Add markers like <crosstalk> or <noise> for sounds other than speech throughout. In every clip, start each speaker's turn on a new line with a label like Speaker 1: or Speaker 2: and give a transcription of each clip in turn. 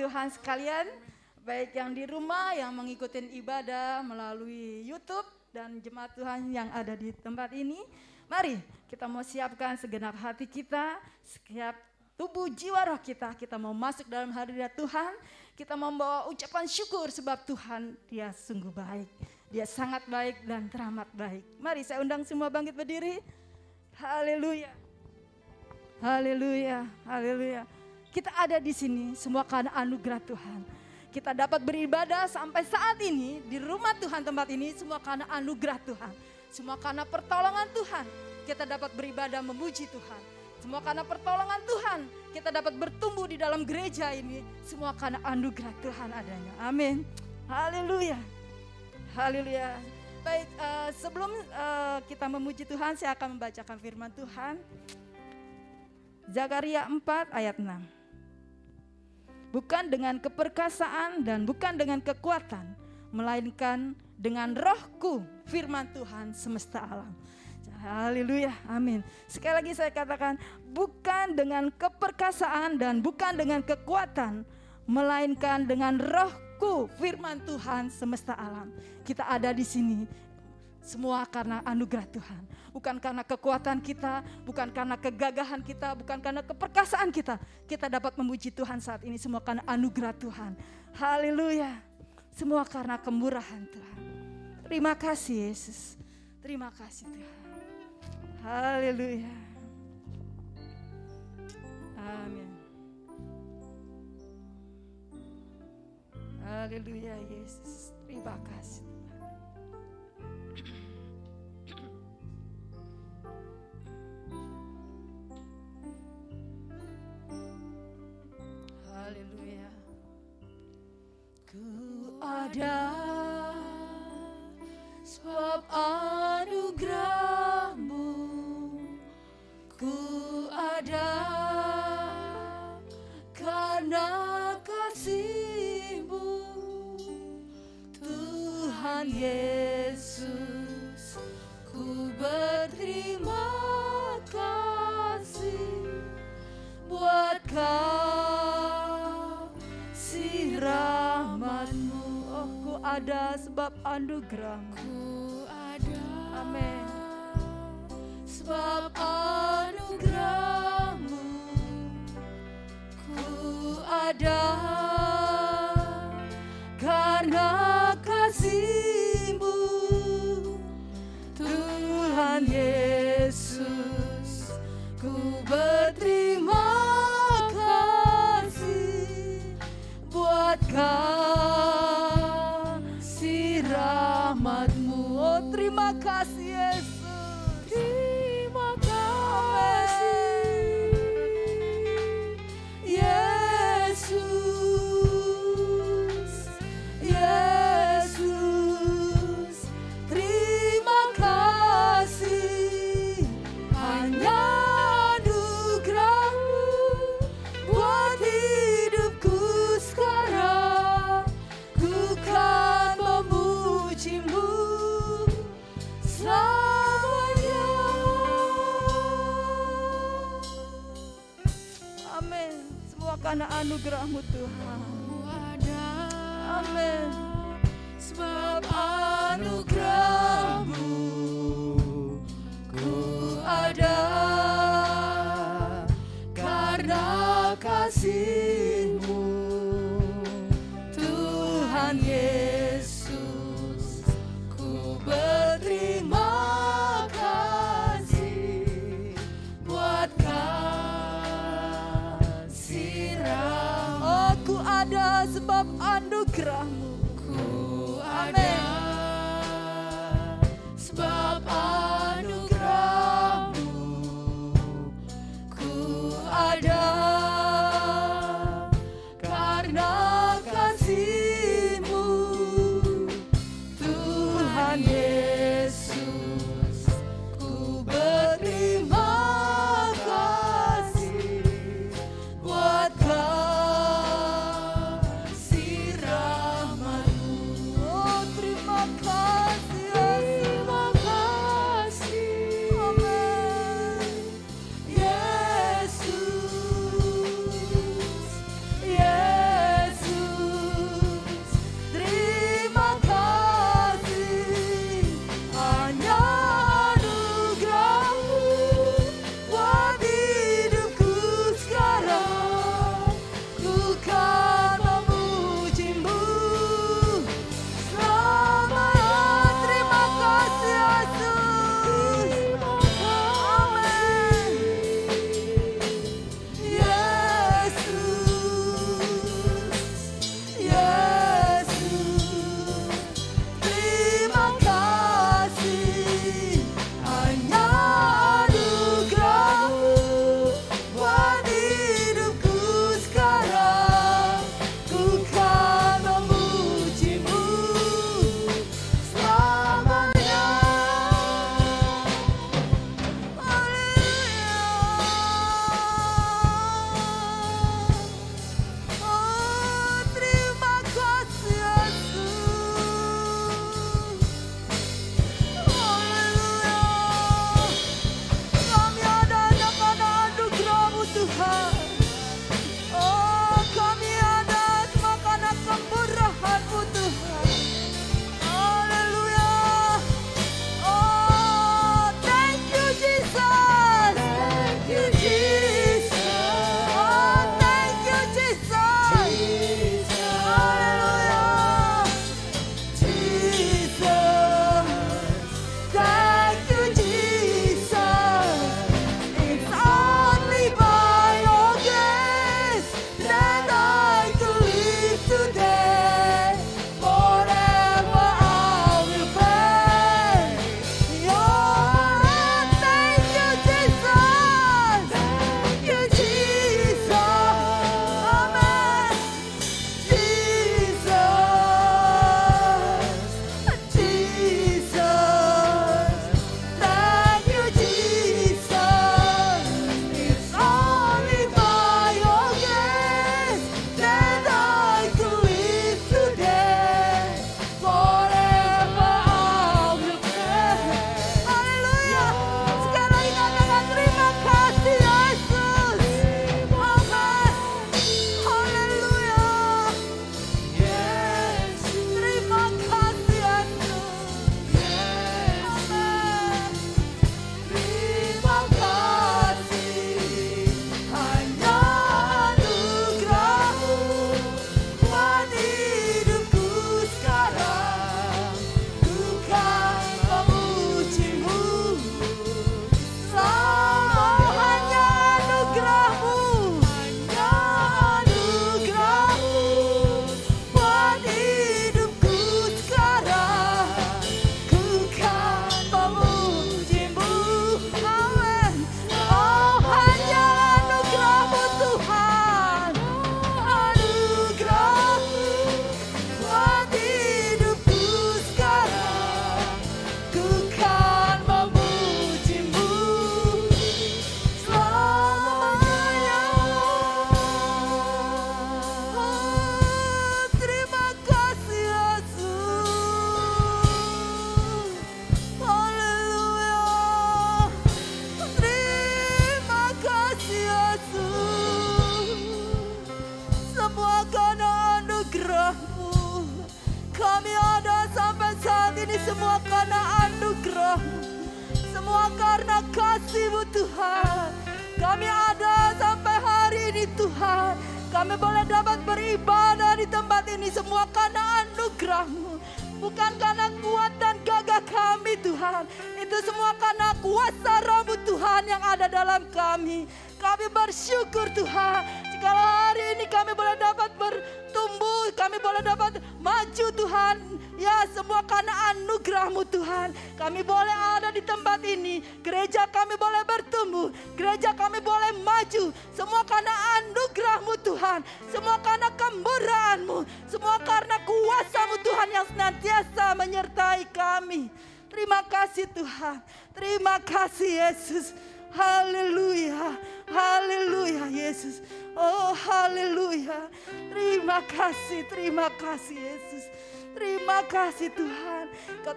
Speaker 1: Tuhan sekalian, baik yang di rumah yang mengikuti ibadah melalui YouTube dan jemaat Tuhan yang ada di tempat ini. Mari kita mau siapkan segenap hati kita, setiap tubuh jiwa roh kita, kita mau masuk dalam hadirat Tuhan, kita membawa ucapan syukur sebab Tuhan dia sungguh baik. Dia sangat baik dan teramat baik. Mari saya undang semua bangkit berdiri. Haleluya. Haleluya. Haleluya. Kita ada di sini semua karena anugerah Tuhan. Kita dapat beribadah sampai saat ini di rumah Tuhan tempat ini semua karena anugerah Tuhan. Semua karena pertolongan Tuhan. Kita dapat beribadah memuji Tuhan. Semua karena pertolongan Tuhan. Kita dapat bertumbuh di dalam gereja ini. Semua karena anugerah Tuhan adanya. Amin. Haleluya. Haleluya. Baik, uh, sebelum uh, kita memuji Tuhan, saya akan membacakan firman Tuhan. Zakaria 4 ayat 6 bukan dengan keperkasaan dan bukan dengan kekuatan, melainkan dengan rohku, firman Tuhan semesta alam. Haleluya, amin. Sekali lagi saya katakan, bukan dengan keperkasaan dan bukan dengan kekuatan, melainkan dengan rohku, firman Tuhan semesta alam. Kita ada di sini semua karena anugerah Tuhan. Bukan karena kekuatan kita, bukan karena kegagahan kita, bukan karena keperkasaan kita. Kita dapat memuji Tuhan saat ini semua karena anugerah Tuhan. Haleluya. Semua karena kemurahan Tuhan. Terima kasih Yesus. Terima kasih Tuhan. Haleluya. Amin. Haleluya Yesus. Terima kasih. Anugerahmu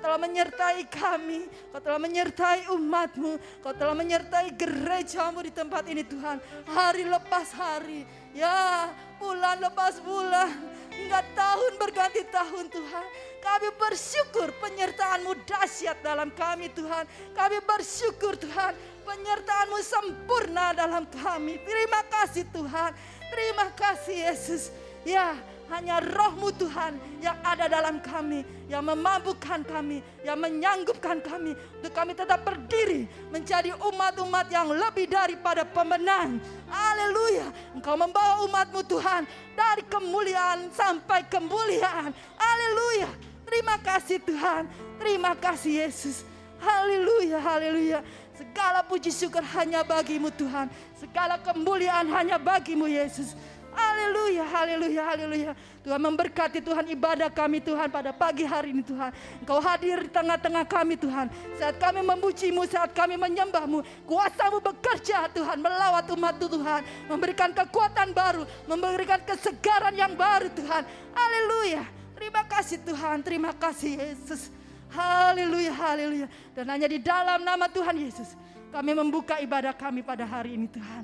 Speaker 1: telah menyertai kami, Kau telah menyertai umatmu, Kau telah menyertai gerejamu di tempat ini Tuhan. Hari lepas hari, ya bulan lepas bulan, hingga tahun berganti tahun Tuhan. Kami bersyukur penyertaanmu dahsyat dalam kami Tuhan. Kami bersyukur Tuhan penyertaanmu sempurna dalam kami. Terima kasih Tuhan. Terima kasih Yesus. Ya, hanya rohmu Tuhan yang ada dalam kami, yang memampukan kami, yang menyanggupkan kami untuk kami tetap berdiri menjadi umat-umat yang lebih daripada pemenang. Haleluya. Engkau membawa umatmu Tuhan dari kemuliaan sampai kemuliaan. Haleluya. Terima kasih Tuhan. Terima kasih Yesus. Haleluya, haleluya. Segala puji syukur hanya bagimu Tuhan. Segala kemuliaan hanya bagimu Yesus. Haleluya, haleluya, haleluya. Tuhan memberkati Tuhan ibadah kami Tuhan pada pagi hari ini Tuhan. Engkau hadir di tengah-tengah kami Tuhan. Saat kami memujimu, saat kami menyembahmu. Kuasamu bekerja Tuhan melawat umat Tuhan. Memberikan kekuatan baru, memberikan kesegaran yang baru Tuhan. Haleluya. Terima kasih Tuhan, terima kasih Yesus. Haleluya, haleluya. Dan hanya di dalam nama Tuhan Yesus. Kami membuka ibadah kami pada hari ini Tuhan.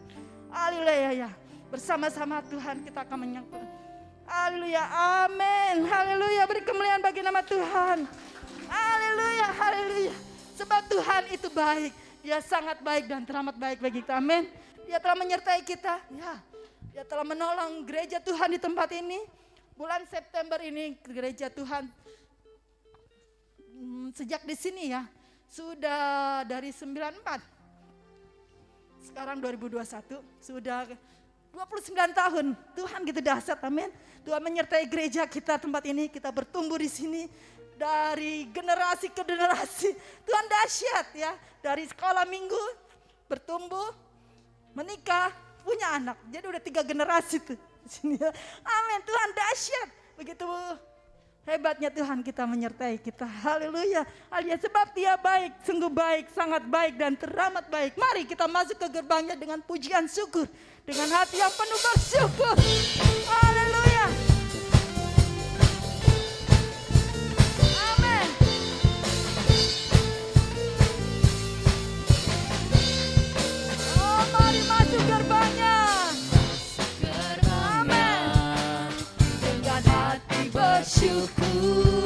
Speaker 1: Haleluya ya. Bersama-sama Tuhan kita akan menyambut. Haleluya, amin. Haleluya, beri kemuliaan bagi nama Tuhan. Haleluya, haleluya. Sebab Tuhan itu baik. Dia sangat baik dan teramat baik bagi kita. Amin. Dia telah menyertai kita. Ya. Dia telah menolong gereja Tuhan di tempat ini. Bulan September ini gereja Tuhan hmm, sejak di sini ya. Sudah dari 94. Sekarang 2021 sudah 29 tahun. Tuhan gitu dahsyat, amin. Tuhan menyertai gereja kita tempat ini, kita bertumbuh di sini dari generasi ke generasi. Tuhan dahsyat ya, dari sekolah minggu bertumbuh, menikah, punya anak. Jadi udah tiga generasi tuh di sini ya. Amin, Tuhan dahsyat. Begitu Hebatnya Tuhan kita menyertai kita. Haleluya. Haleluya. Sebab dia baik, sungguh baik, sangat baik dan teramat baik. Mari kita masuk ke gerbangnya dengan pujian syukur. Dengan hati yang penuh bersyukur. Haleluya. Amin. Oh, mari masuk gerbangnya. Amin.
Speaker 2: dengan hati bersyukur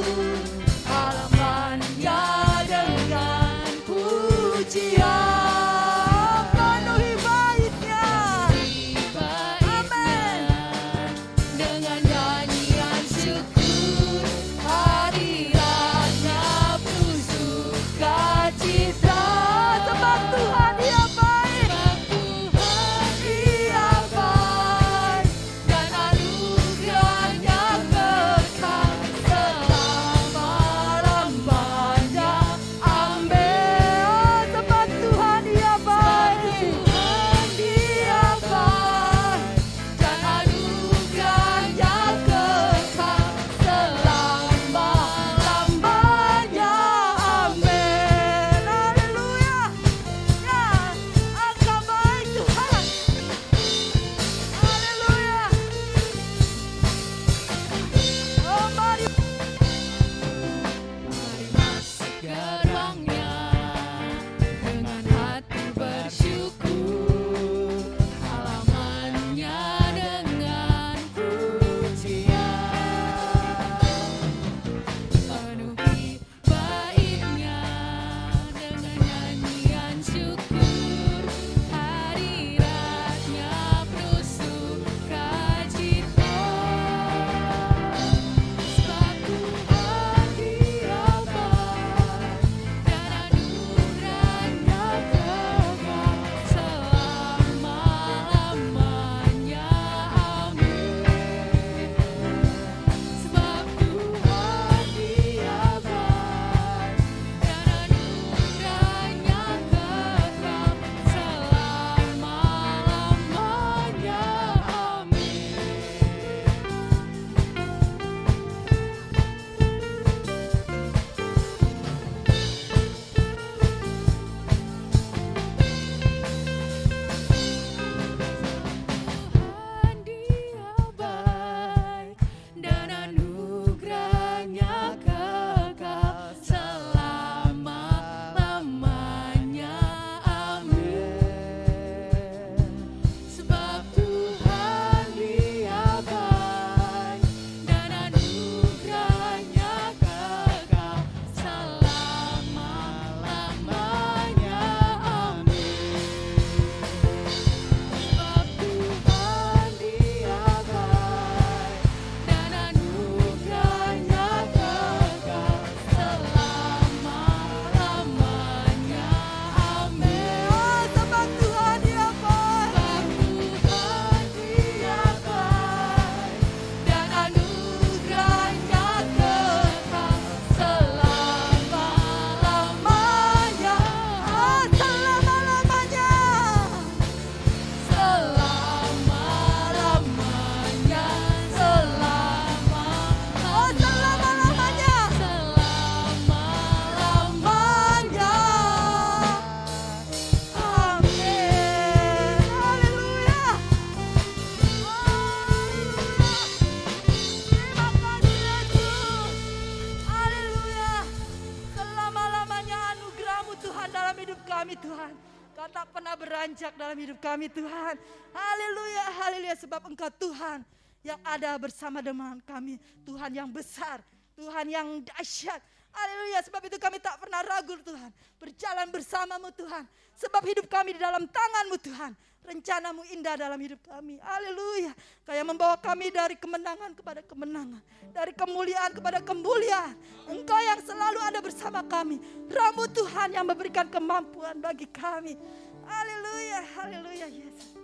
Speaker 1: kami Tuhan. Haleluya, haleluya. Sebab Engkau Tuhan yang ada bersama dengan kami. Tuhan yang besar, Tuhan yang dahsyat. Haleluya, sebab itu kami tak pernah ragu Tuhan. Berjalan bersamamu Tuhan. Sebab hidup kami di dalam tanganmu Tuhan. Rencanamu indah dalam hidup kami. Haleluya. Kayak membawa kami dari kemenangan kepada kemenangan. Dari kemuliaan kepada kemuliaan. Engkau yang selalu ada bersama kami. Ramu Tuhan yang memberikan kemampuan bagi kami. Haleluya Yesus.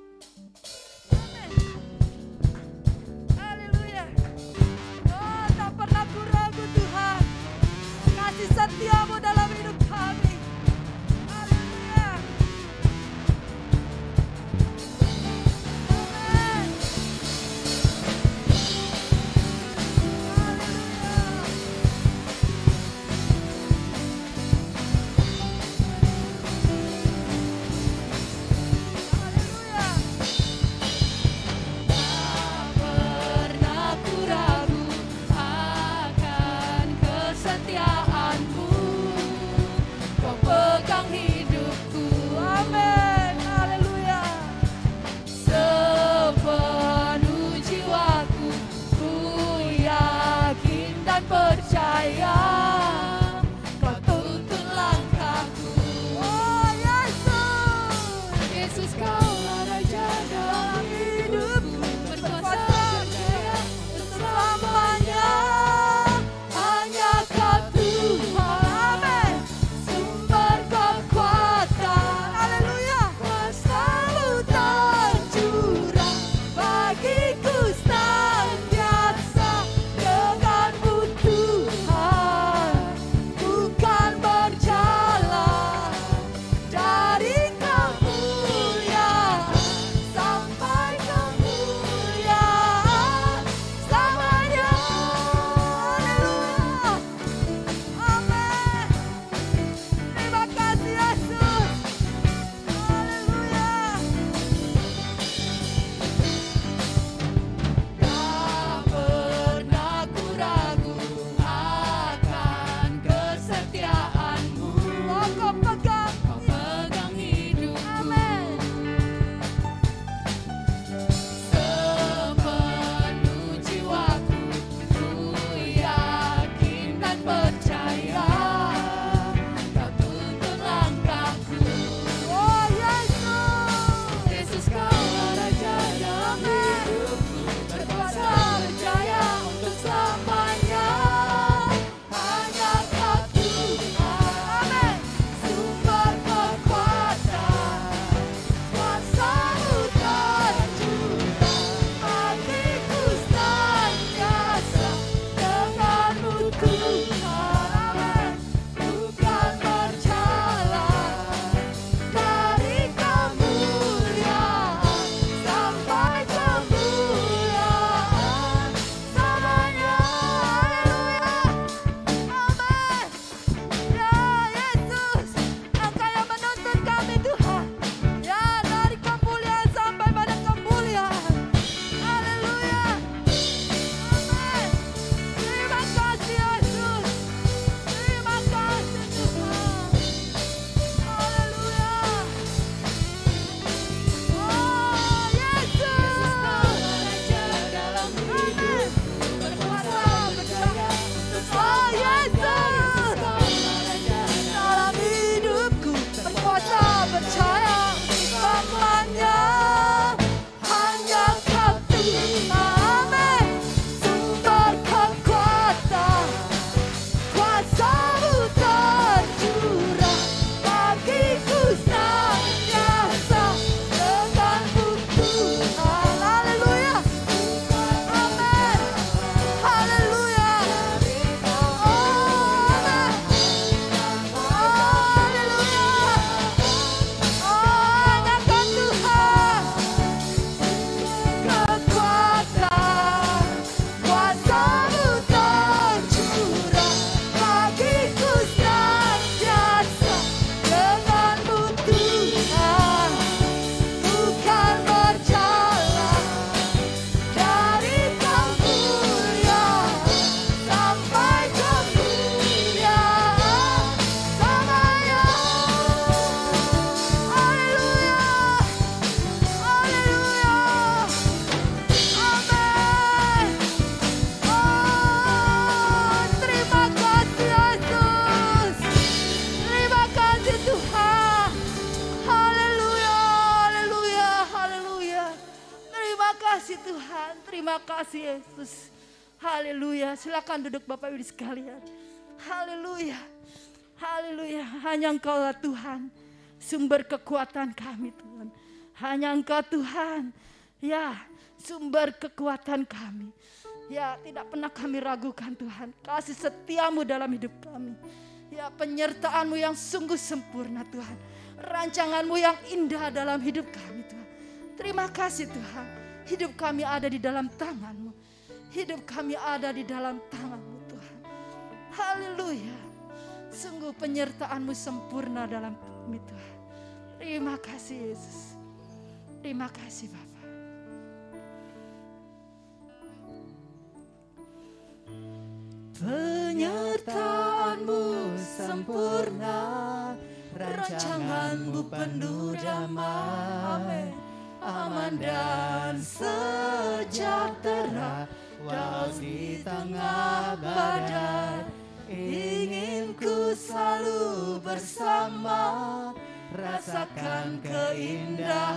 Speaker 1: Amin. Haleluya. Oh, tak pernah ku ragu Tuhan. Kasih setiamu dalam hidup Silakan duduk Bapak Ibu sekalian. Haleluya. Haleluya. Hanya Engkau lah Tuhan. Sumber kekuatan kami Tuhan. Hanya Engkau Tuhan. Ya, sumber kekuatan kami. Ya, tidak pernah kami ragukan Tuhan. Kasih setiamu dalam hidup kami. Ya, penyertaanmu yang sungguh sempurna Tuhan. Rancanganmu yang indah dalam hidup kami Tuhan. Terima kasih Tuhan. Hidup kami ada di dalam tanganmu. Hidup kami ada di dalam tanganmu Tuhan. Haleluya. Sungguh penyertaanmu sempurna dalam kami Tuhan. Terima kasih Yesus. Terima kasih Bapak.
Speaker 2: Penyertaanmu sempurna Rancanganmu penuh damai Aman dan sejahtera Walau di tengah badai Ingin ku selalu bersama. Rasakan keindahan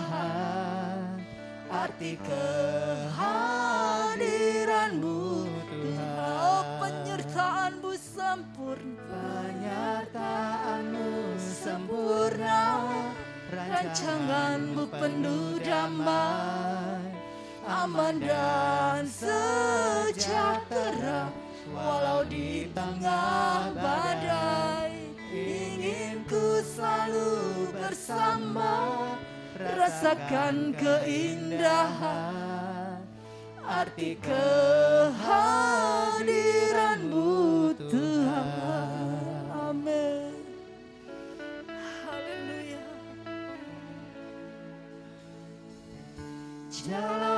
Speaker 2: Arti kehadiranmu. Tuhan
Speaker 1: Oh penyertaanmu sempurna.
Speaker 2: Penyertaanmu sempurna. Rancanganmu penuh damai Aman dan sejahtera. Walau di tengah badai Ingin ku selalu bersama. Rasakan keindahan Arti kehadiranmu Tuhan.
Speaker 1: Amin.
Speaker 2: Tak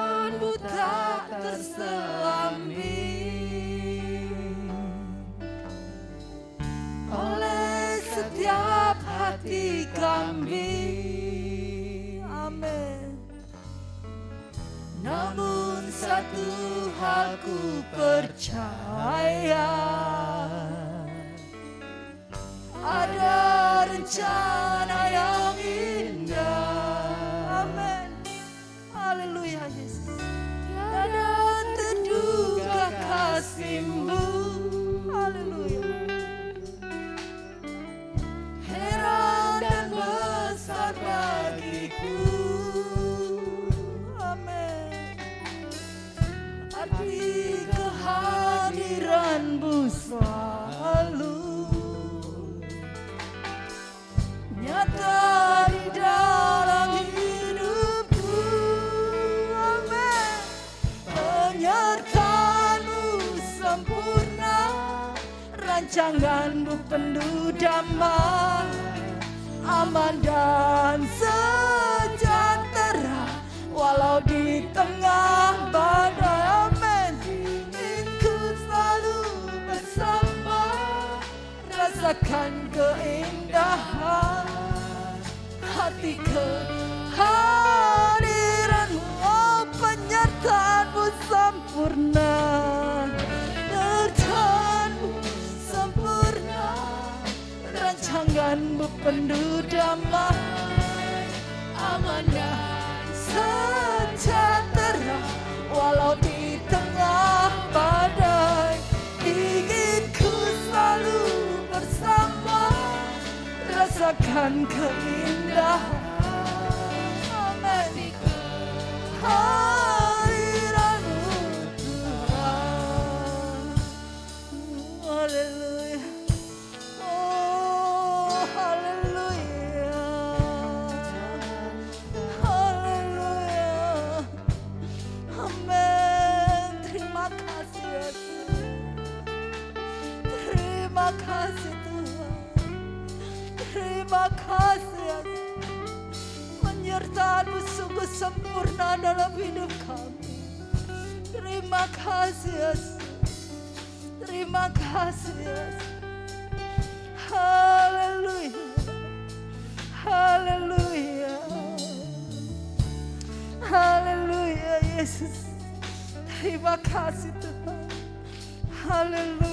Speaker 2: terselami Oleh setiap hati kami.
Speaker 1: Amin.
Speaker 2: Namun satu hal ku percaya. Ada rencana yang kasihmu
Speaker 1: Rancanganmu penuh damai.
Speaker 2: Aman dan sejahtera Walau di tengah badai. Amin. Ku selalu bersama Rasakan keindahan Hati kehadiranmu. Oh penyertaanmu sempurna Rancanganmu penuh damai Aman dan sejahtera. Walau di tengah badai Ingin ku selalu bersama. Rasakan keindahan Amin
Speaker 1: sempurna dalam hidup kami. Terima kasih Yesus. Terima kasih Yesus. Haleluya. Haleluya. Haleluya Yesus. Terima kasih Tuhan. Haleluya.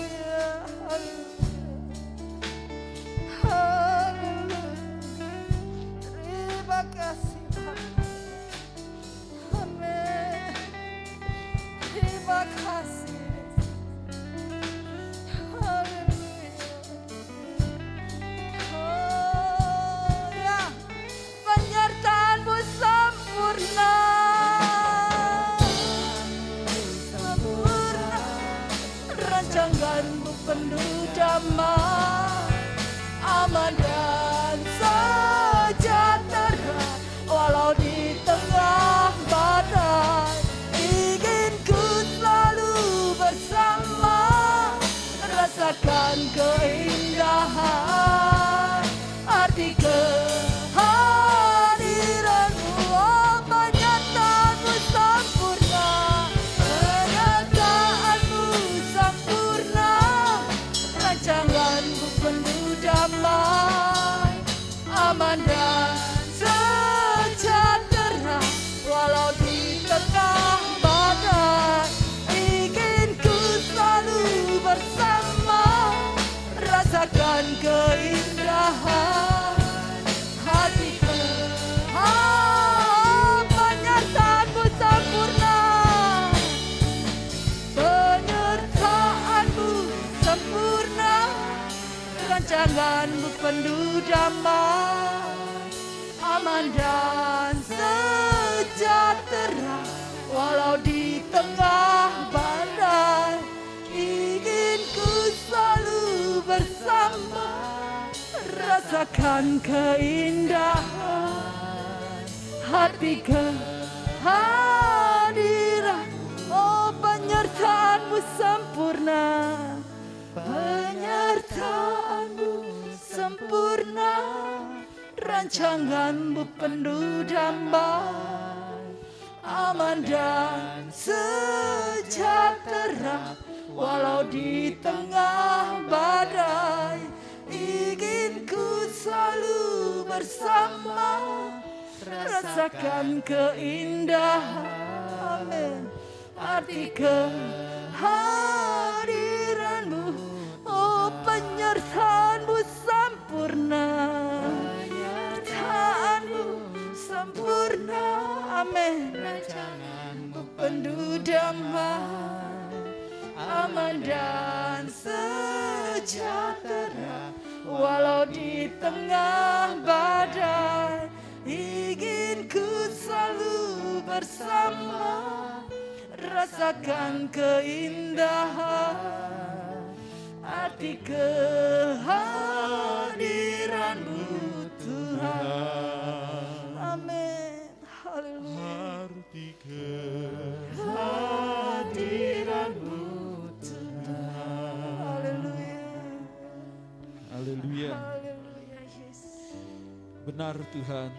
Speaker 3: Benar Tuhan,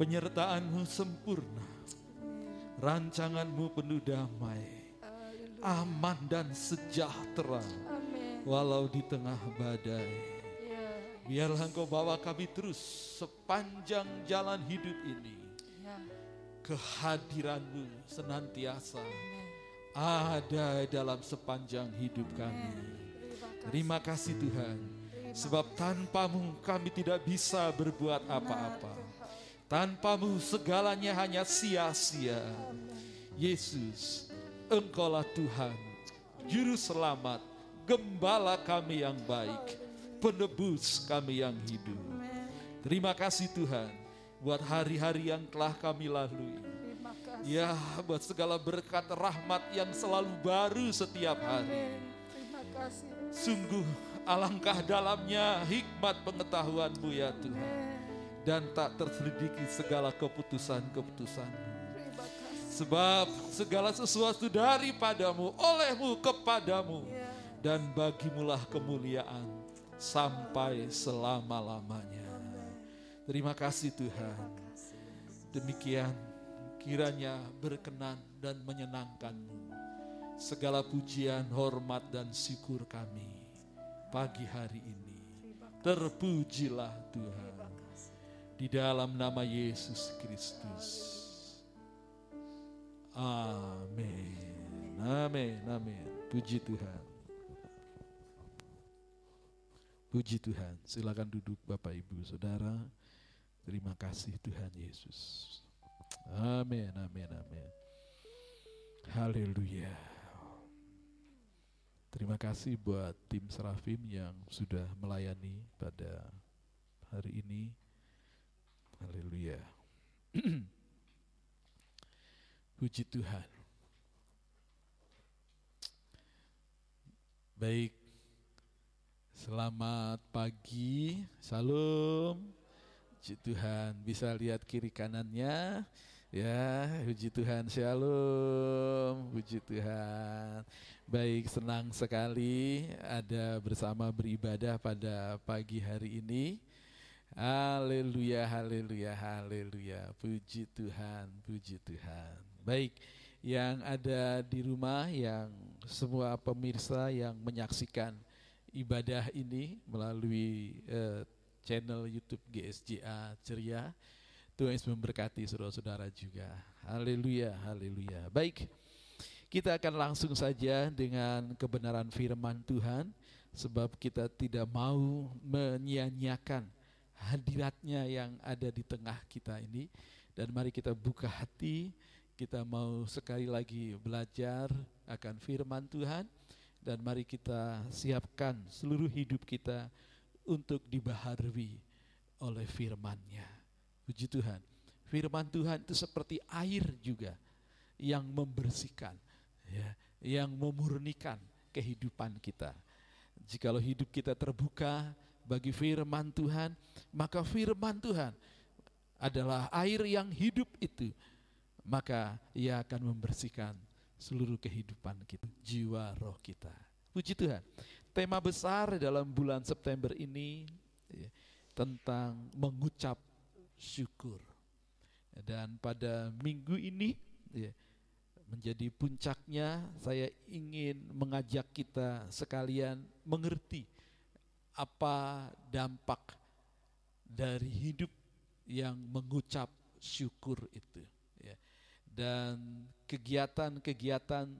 Speaker 3: penyertaanmu sempurna. Rancanganmu penuh damai, aman dan sejahtera. Walau di tengah badai.
Speaker 2: ya.
Speaker 3: Biarlah Engkau bawa kami terus sepanjang jalan hidup ini.
Speaker 2: ya.
Speaker 3: Kehadiranmu senantiasa ada dalam sepanjang hidup kami. Terima kasih Tuhan. Sebab tanpamu kami tidak bisa berbuat apa-apa. Tanpamu segalanya hanya sia-sia. Yesus, Engkaulah Tuhan, Juru Selamat, Gembala kami yang baik, Penebus kami yang hidup. Terima kasih Tuhan buat hari-hari yang telah kami lalui. Ya, buat segala berkat rahmat yang selalu baru setiap hari.
Speaker 2: amin terima kasih
Speaker 3: Sungguh alangkah dalamnya hikmat pengetahuanmu ya Tuhan. Dan tak terselidiki segala keputusan-keputusanmu. Sebab segala sesuatu daripadamu, olehmu, kepadamu. Dan bagimulah kemuliaan sampai selama-lamanya. Terima kasih Tuhan. Demikian kiranya berkenan dan menyenangkanmu. Segala pujian, hormat, dan syukur kami pagi hari ini. Terpujilah Tuhan. Di dalam nama Yesus Kristus. Amin. Amin. Amin. Puji Tuhan. Puji Tuhan. Silakan duduk Bapak Ibu Saudara. Terima kasih Tuhan Yesus. Amin, amin, amin. Haleluya. Terima kasih buat tim Serafim yang sudah melayani pada hari ini. Haleluya. <clears throat> Puji Tuhan. Baik. Selamat pagi. Salam. Puji Tuhan. Bisa lihat kiri kanannya. Ya, puji Tuhan. Shalom. Puji Tuhan. Baik, senang sekali ada bersama beribadah pada pagi hari ini. Haleluya, haleluya, haleluya. Puji Tuhan, puji Tuhan. Baik, yang ada di rumah, yang semua pemirsa yang menyaksikan ibadah ini melalui uh, channel YouTube GSJA Ceria. Tuhan Yesus memberkati saudara-saudara juga. Haleluya, haleluya. Baik, kita akan langsung saja dengan kebenaran firman Tuhan, sebab kita tidak mau menyia-nyiakan hadiratnya yang ada di tengah kita ini. Dan mari kita buka hati, kita mau sekali lagi belajar akan firman Tuhan, dan mari kita siapkan seluruh hidup kita untuk dibaharui oleh firman-Nya. Puji Tuhan. Firman Tuhan itu seperti air juga yang membersihkan, ya, yang memurnikan kehidupan kita. Jikalau hidup kita terbuka bagi firman Tuhan, maka firman Tuhan adalah air yang hidup itu, maka ia akan membersihkan seluruh kehidupan kita, jiwa roh kita. Puji Tuhan. Tema besar dalam bulan September ini ya, tentang mengucap syukur. Dan pada minggu ini ya, menjadi puncaknya saya ingin mengajak kita sekalian mengerti apa dampak dari hidup yang mengucap syukur itu. Ya. Dan kegiatan-kegiatan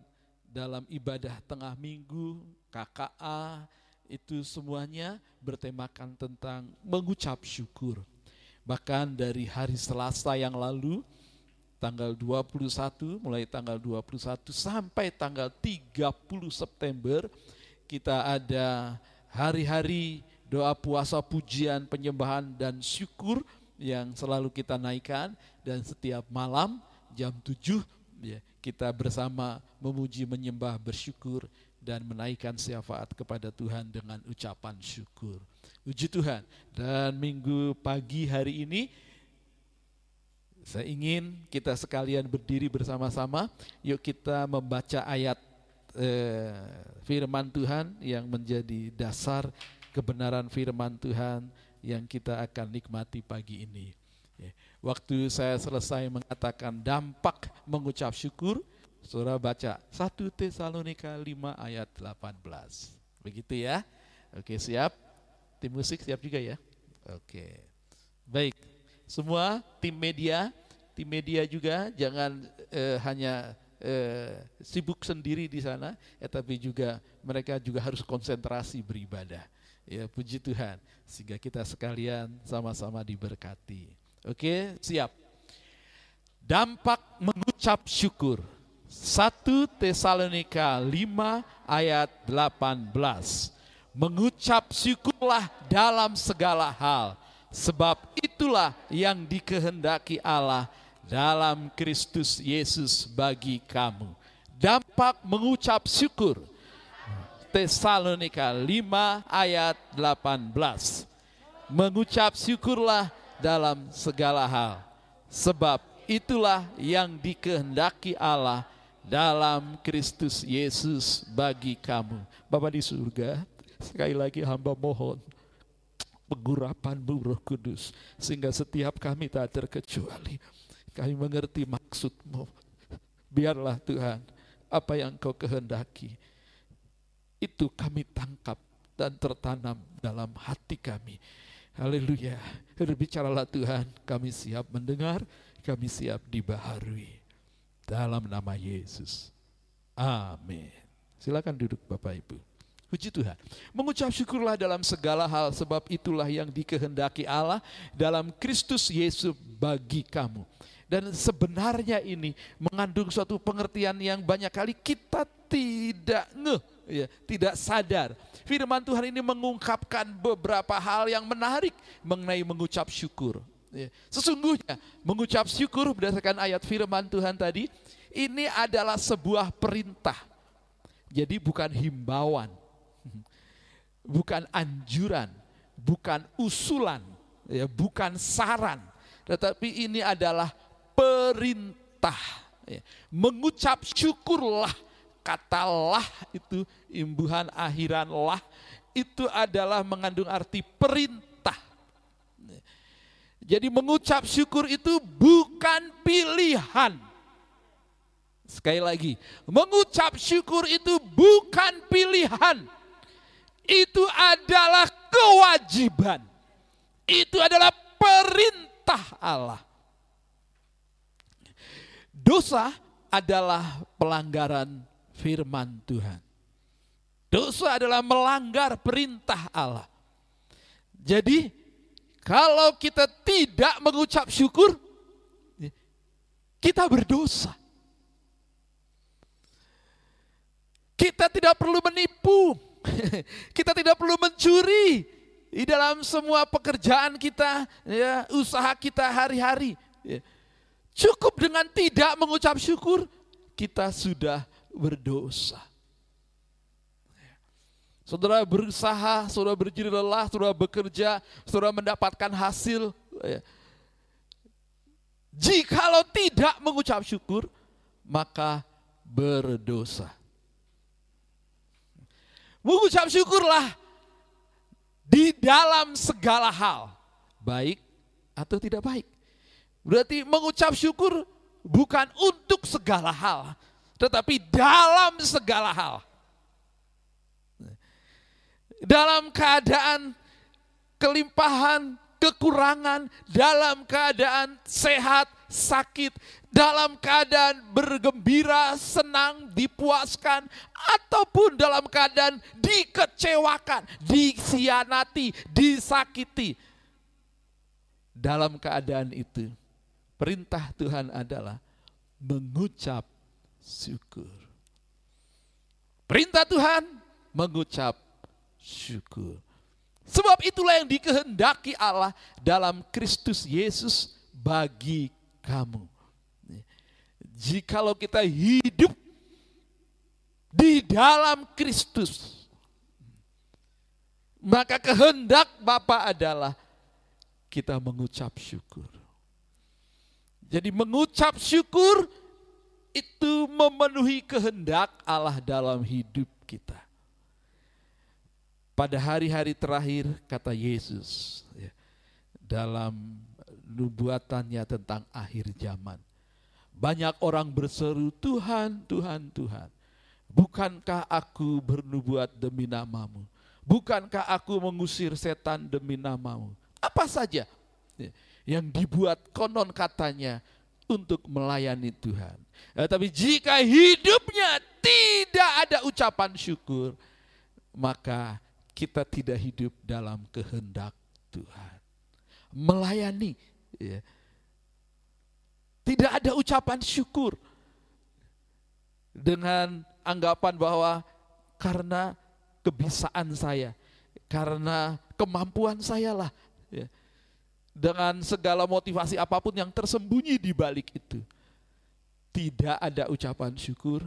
Speaker 3: dalam ibadah tengah minggu, KKA, itu semuanya bertemakan tentang mengucap syukur. Bahkan dari hari Selasa yang lalu, tanggal 21, mulai tanggal 21 sampai tanggal 30 September, kita ada hari-hari doa puasa pujian penyembahan dan syukur yang selalu kita naikkan. Dan setiap malam jam 7 ya, kita bersama memuji, menyembah, bersyukur dan menaikkan syafaat kepada Tuhan dengan ucapan syukur. Puji Tuhan. Dan minggu pagi hari ini saya ingin kita sekalian berdiri bersama-sama. Yuk kita membaca ayat eh, firman Tuhan yang menjadi dasar kebenaran firman Tuhan yang kita akan nikmati pagi ini. Waktu saya selesai mengatakan dampak mengucap syukur, saudara baca 1 Tesalonika 5 ayat 18. Begitu ya. Oke, siap? Tim musik siap juga ya? Oke. Baik. Semua tim media, tim media juga jangan eh, hanya eh, sibuk sendiri di sana, ya, tapi juga mereka juga harus konsentrasi beribadah. Ya, puji Tuhan. Sehingga kita sekalian sama-sama diberkati. Oke, siap. Dampak mengucap syukur. 1 Tesalonika 5 ayat 18. Mengucap syukurlah dalam segala hal, sebab itulah yang dikehendaki Allah dalam Kristus Yesus bagi kamu. Dampak mengucap syukur. Tesalonika 5 ayat 18. Mengucap syukurlah dalam segala hal. Sebab itulah yang dikehendaki Allah dalam Kristus Yesus bagi kamu. Bapak di surga, sekali lagi hamba mohon pengurapan Roh Kudus sehingga setiap kami tak terkecuali kami mengerti maksudmu. Biarlah Tuhan apa yang kau kehendaki itu kami tangkap dan tertanam dalam hati kami Haleluya. Berbicaralah Tuhan, kami siap mendengar, kami siap dibaharui. Dalam nama Yesus. Amin. Silakan duduk Bapak Ibu. Puji Tuhan. Mengucap syukurlah dalam segala hal sebab itulah yang dikehendaki Allah dalam Kristus Yesus bagi kamu. Dan sebenarnya ini mengandung suatu pengertian yang banyak kali kita tidak ngeh, ya, tidak sadar. Firman Tuhan ini mengungkapkan beberapa hal yang menarik mengenai mengucap syukur. Ya. Sesungguhnya mengucap syukur berdasarkan ayat firman Tuhan tadi, ini adalah sebuah perintah. Jadi bukan himbauan. <laughs> bukan anjuran, bukan usulan, ya, bukan saran, tetapi ini adalah perintah. Ya. Mengucap syukurlah, katalah itu imbuhan akhiran lah itu adalah mengandung arti perintah. Jadi mengucap syukur itu bukan pilihan. Sekali lagi, mengucap syukur itu bukan pilihan. Itu adalah kewajiban. Itu adalah perintah Allah. Dosa adalah pelanggaran firman Tuhan. Dosa adalah melanggar perintah Allah. Jadi, kalau kita tidak mengucap syukur, kita berdosa. Kita tidak perlu menipu, <laughs> kita tidak perlu mencuri di dalam semua pekerjaan kita, ya, usaha kita hari-hari. Ya. Cukup dengan tidak mengucap syukur, kita sudah berdosa. Saudara berusaha, saudara berjiri lelah, saudara bekerja, saudara mendapatkan hasil. Ya. Jikalau tidak mengucap syukur, maka berdosa. Mengucap syukurlah di dalam segala hal, baik atau tidak baik. Berarti mengucap syukur bukan untuk segala hal, tetapi dalam segala hal. Dalam keadaan kelimpahan, kekurangan, dalam keadaan sehat, sakit, dalam keadaan bergembira, senang, dipuaskan, ataupun dalam keadaan dikecewakan, disianati, disakiti. Dalam keadaan itu, perintah Tuhan adalah mengucap syukur. Perintah Tuhan mengucap syukur. Sebab itulah yang dikehendaki Allah dalam Kristus Yesus bagi kamu. Jikalau kita hidup di dalam Kristus, maka kehendak Bapa adalah kita mengucap syukur. Jadi mengucap syukur itu memenuhi kehendak Allah dalam hidup kita pada hari-hari terakhir kata Yesus ya, dalam nubuatannya tentang akhir zaman. Banyak orang berseru, Tuhan, Tuhan, Tuhan. Bukankah aku bernubuat demi namamu? Bukankah aku mengusir setan demi namamu? Apa saja ya, yang dibuat konon katanya untuk melayani Tuhan. Ya, tapi jika hidupnya tidak ada ucapan syukur, maka kita tidak hidup dalam kehendak Tuhan. Melayani. Ya. Tidak ada ucapan syukur. Dengan anggapan bahwa karena kebisaan saya, karena kemampuan saya lah. Ya. Dengan segala motivasi apa pun yang tersembunyi di balik itu. Tidak ada ucapan syukur,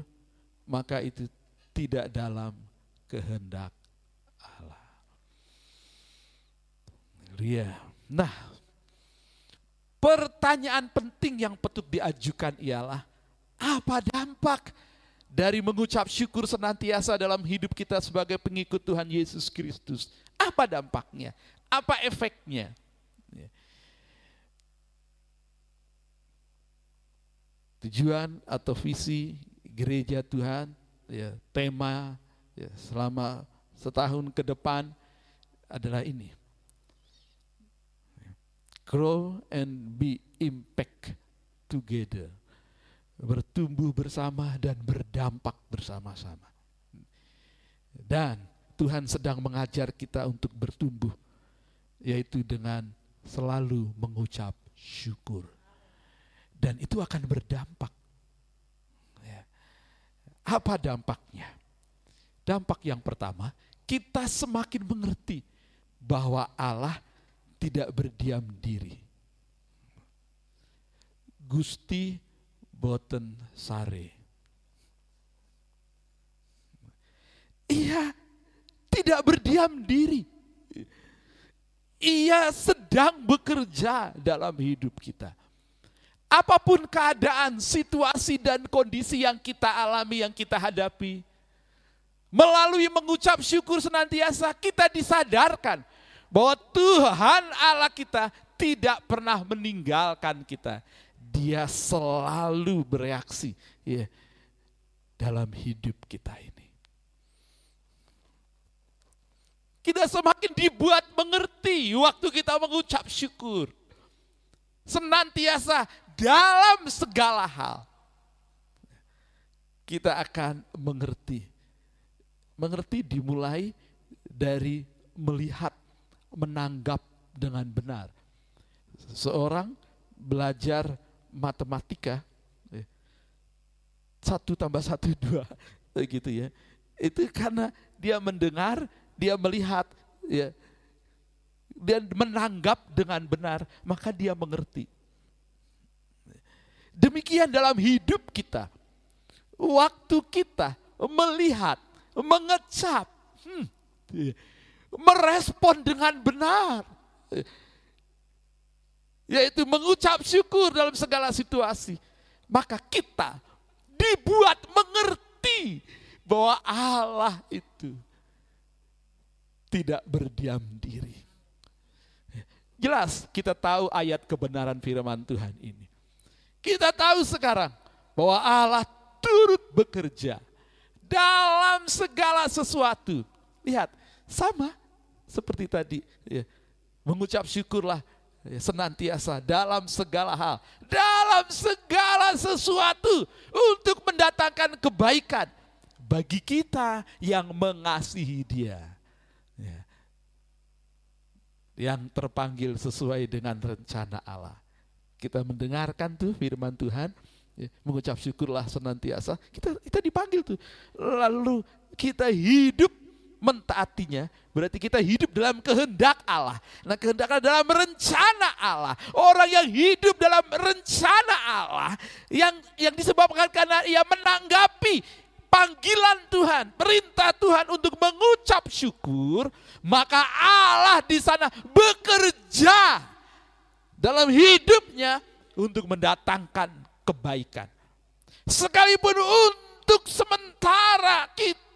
Speaker 3: maka itu tidak dalam kehendak Haleluya. Nah, pertanyaan penting yang patut diajukan ialah apa dampak dari mengucap syukur senantiasa dalam hidup kita sebagai pengikut Tuhan Yesus Kristus? Apa dampaknya? Apa efeknya? Ya. Tujuan atau visi gereja Tuhan, ya, tema ya, selama setahun ke depan adalah ini grow and be impact together. Bertumbuh bersama dan berdampak bersama-sama. Dan Tuhan sedang mengajar kita untuk bertumbuh, yaitu dengan selalu mengucap syukur. Dan itu akan berdampak. Ya. Apa dampaknya? Dampak yang pertama, kita semakin mengerti bahwa Allah tidak berdiam diri. Gusti boten sare. Ia tidak berdiam diri. Ia sedang bekerja dalam hidup kita. Apa pun keadaan, situasi dan kondisi yang kita alami, yang kita hadapi, melalui mengucap syukur senantiasa kita disadarkan bahwa Tuhan Allah kita tidak pernah meninggalkan kita. Dia selalu bereaksi ya, dalam hidup kita ini. Kita semakin dibuat mengerti waktu kita mengucap syukur. Senantiasa dalam segala hal. Kita akan mengerti. Mengerti dimulai dari melihat, menanggap dengan benar. Seorang belajar matematika, eh, satu tambah satu <laughs> dua, gitu ya. Itu karena dia mendengar, dia melihat, ya, dan menanggap dengan benar, maka dia mengerti. Demikian dalam hidup kita. Waktu kita melihat, mengecap, hmm, merespon dengan benar. Yaitu mengucap syukur dalam segala situasi. Maka kita dibuat mengerti bahwa Allah itu tidak berdiam diri. Jelas kita tahu ayat kebenaran firman Tuhan ini. Kita tahu sekarang bahwa Allah turut bekerja dalam segala sesuatu. Lihat, sama seperti tadi. Ya, mengucap syukurlah ya, senantiasa dalam segala hal. Dalam segala sesuatu untuk mendatangkan kebaikan bagi kita yang mengasihi dia. Ya. Yang terpanggil sesuai dengan rencana Allah kita mendengarkan tuh firman Tuhan, ya, mengucap syukurlah senantiasa, kita kita dipanggil tuh. Lalu kita hidup mentaatinya, berarti kita hidup dalam kehendak Allah. Nah, kehendak Allah dalam rencana Allah. Orang yang hidup dalam rencana Allah yang yang disebabkan karena ia menanggapi panggilan Tuhan, perintah Tuhan untuk mengucap syukur, maka Allah di sana bekerja dalam hidupnya untuk mendatangkan kebaikan. Sekalipun untuk sementara kita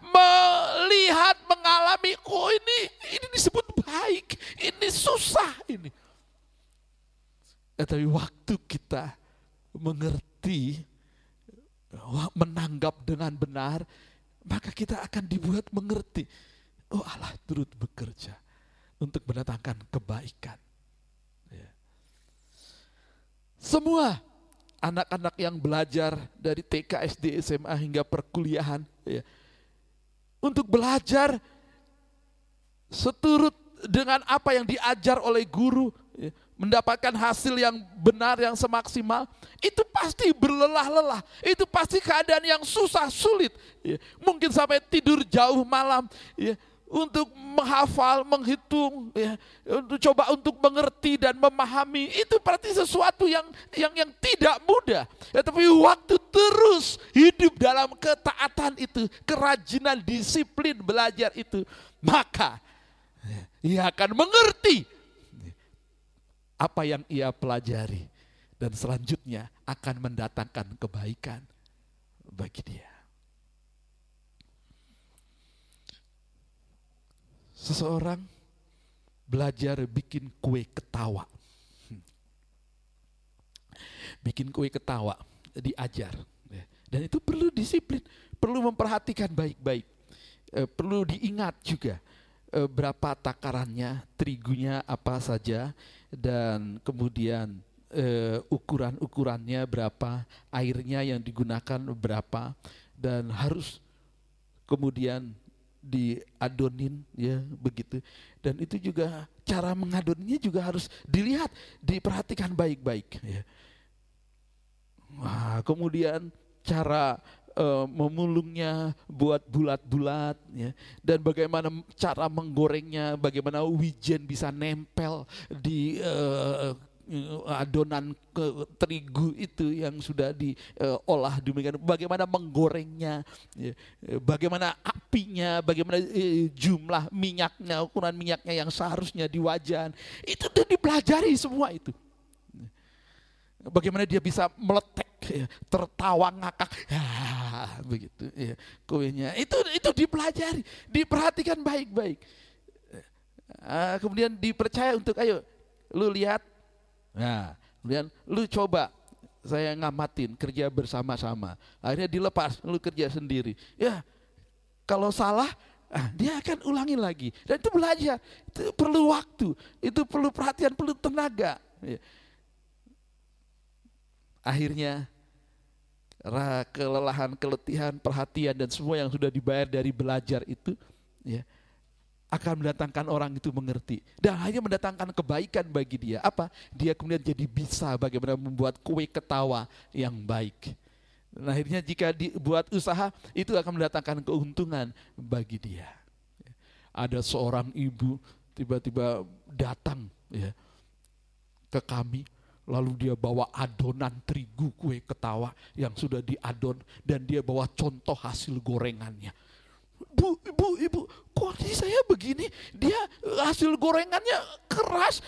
Speaker 3: melihat, mengalami, oh ini, ini disebut baik, ini susah ini. Ya, tapi waktu kita mengerti, menanggap dengan benar, maka kita akan dibuat mengerti. Oh Allah turut bekerja untuk mendatangkan kebaikan. Semua anak-anak yang belajar dari TK, SD, SMA hingga perkuliahan ya, untuk belajar seturut dengan apa yang diajar oleh guru, ya, mendapatkan hasil yang benar, yang semaksimal, itu pasti berlelah-lelah, itu pasti keadaan yang susah, sulit. Ya. Mungkin sampai tidur jauh malam, ya untuk menghafal, menghitung, ya, untuk coba untuk mengerti dan memahami itu berarti sesuatu yang yang yang tidak mudah. Ya, tapi waktu terus hidup dalam ketaatan itu, kerajinan, disiplin belajar itu, maka ia akan mengerti apa yang ia pelajari dan selanjutnya akan mendatangkan kebaikan bagi dia. Seseorang belajar bikin kue ketawa. Hmm. Bikin kue ketawa, diajar. Ya. Dan itu perlu disiplin, perlu memperhatikan baik-baik. Eh, perlu diingat juga eh, berapa takarannya, terigunya apa saja, dan kemudian eh, ukuran-ukurannya berapa, airnya yang digunakan berapa, dan harus kemudian diadonin ya begitu dan itu juga cara mengadonnya juga harus dilihat diperhatikan baik-baik ya. Wah, kemudian cara uh, memulungnya buat bulat-bulat ya dan bagaimana cara menggorengnya bagaimana wijen bisa nempel di eh, adonan ke terigu itu yang sudah diolah demikian. Bagaimana menggorengnya ya, eh, bagaimana apinya bagaimana eh, jumlah minyaknya ukuran minyaknya yang seharusnya di wajan. Itu tuh dipelajari semua itu. Bagaimana dia bisa meletek ya, tertawa ngakak ya, begitu ya, kuenya. Itu itu dipelajari diperhatikan baik-baik. Kemudian dipercaya untuk ayo lu lihat nah kemudian lu coba saya ngamatin kerja bersama-sama. Akhirnya dilepas lu kerja sendiri. Ya kalau salah ah, dia akan ulangi lagi. Dan itu belajar itu perlu waktu itu perlu perhatian perlu tenaga. Ya. akhirnya kelelahan keletihan perhatian dan semua yang sudah dibayar dari belajar itu ya akan mendatangkan orang itu mengerti dan hanya mendatangkan kebaikan bagi dia. Apa? Dia kemudian jadi bisa bagaimana membuat kue ketawa yang baik. Dan akhirnya jika dibuat usaha itu akan mendatangkan keuntungan bagi dia. Ada seorang ibu tiba-tiba datang ya ke kami lalu dia bawa adonan terigu kue ketawa yang sudah diadon dan dia bawa contoh hasil gorengannya Bu, ibu, ibu, kondisi saya begini, dia hasil gorengannya keras,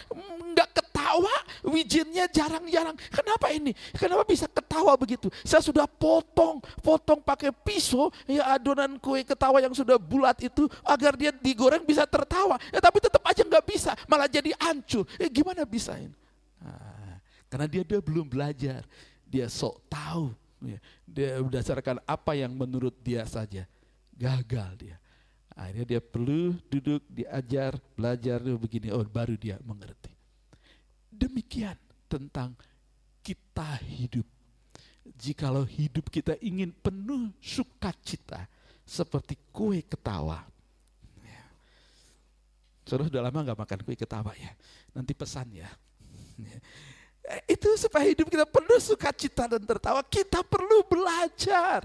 Speaker 3: nggak ketawa, wijennya jarang-jarang. Kenapa ini? Kenapa bisa ketawa begitu? Saya sudah potong, potong pakai pisau, ya adonan kue ketawa yang sudah bulat itu, agar dia digoreng bisa tertawa. Ya, tapi tetap aja nggak bisa, malah jadi hancur. Eh, gimana bisa ini? Nah, karena dia, dia belum belajar, dia sok tahu. Ya, dia berdasarkan apa yang menurut dia saja gagal dia. Akhirnya dia perlu duduk, diajar, belajar, begini, oh baru dia mengerti. Demikian tentang kita hidup. Jikalau hidup kita ingin penuh sukacita, seperti kue ketawa. Ya. Sudah sudah lama nggak makan kue ketawa ya. Nanti pesan ya. ya. Itu supaya hidup kita penuh sukacita dan tertawa, kita perlu belajar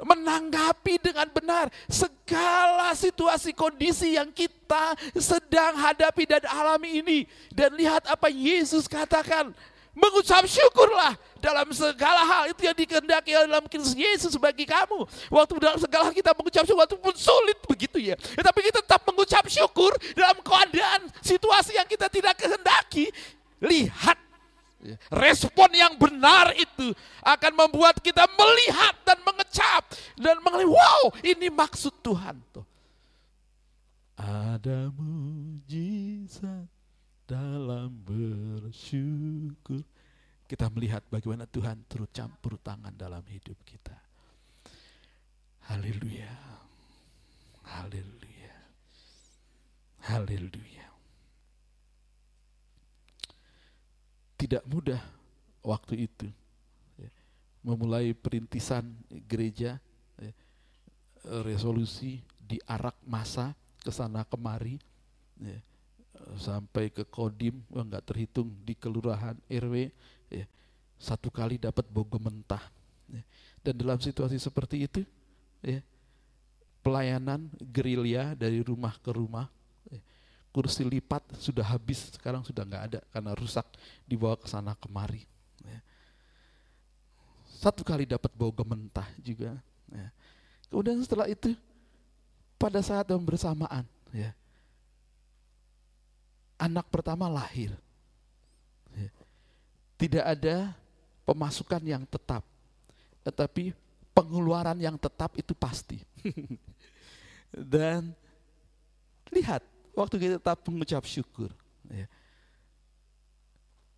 Speaker 3: menanggapi dengan benar segala situasi kondisi yang kita sedang hadapi dan alami ini dan lihat apa Yesus katakan mengucap syukurlah dalam segala hal itu yang dikehendaki dalam Kristus Yesus bagi kamu. Waktu dalam segala hal kita mengucap syukur itu pun sulit begitu ya. Tetapi kita tetap mengucap syukur dalam keadaan situasi yang kita tidak kehendaki. Lihat. Respon yang benar itu akan membuat kita melihat dan mengecap dan mengalami wow ini maksud Tuhan tuh. Ada mujizat dalam bersyukur. Kita melihat bagaimana Tuhan turut campur tangan dalam hidup kita. Haleluya. Haleluya. Haleluya. Tidak mudah waktu itu ya. memulai perintisan gereja ya. resolusi diarak masa ke sana kemari ya. sampai ke kodim nggak terhitung di kelurahan rw ya. satu kali dapat bogo mentah ya. dan dalam situasi seperti itu ya pelayanan gerilya dari rumah ke rumah kursi lipat sudah habis, sekarang sudah nggak ada karena rusak dibawa ke sana kemari. Ya. Satu kali dapat bau gementah juga. Ya. Kemudian setelah itu pada saat yang bersamaan, ya, anak pertama lahir. Ya. Tidak ada pemasukan yang tetap, tetapi pengeluaran yang tetap itu pasti. <laughs> Dan lihat waktu kita tetap mengucap syukur, ya,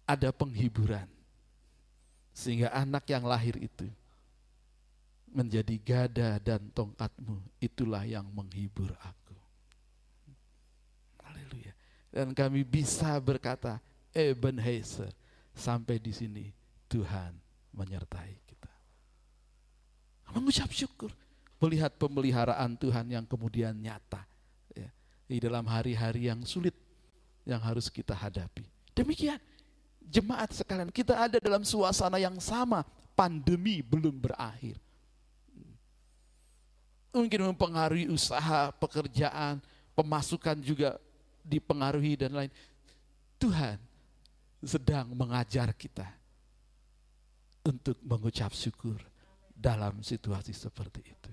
Speaker 3: ada penghiburan. Sehingga anak yang lahir itu menjadi gada dan tongkatmu, itulah yang menghibur aku. Haleluya. Dan kami bisa berkata, Ebenezer, sampai di sini Tuhan menyertai kita. Mengucap syukur, melihat pemeliharaan Tuhan yang kemudian nyata di dalam hari-hari yang sulit yang harus kita hadapi. Demikian, jemaat sekalian, kita ada dalam suasana yang sama, pandemi belum berakhir. Mungkin mempengaruhi usaha, pekerjaan, pemasukan juga dipengaruhi dan lain. Tuhan sedang mengajar kita untuk mengucap syukur dalam situasi seperti itu.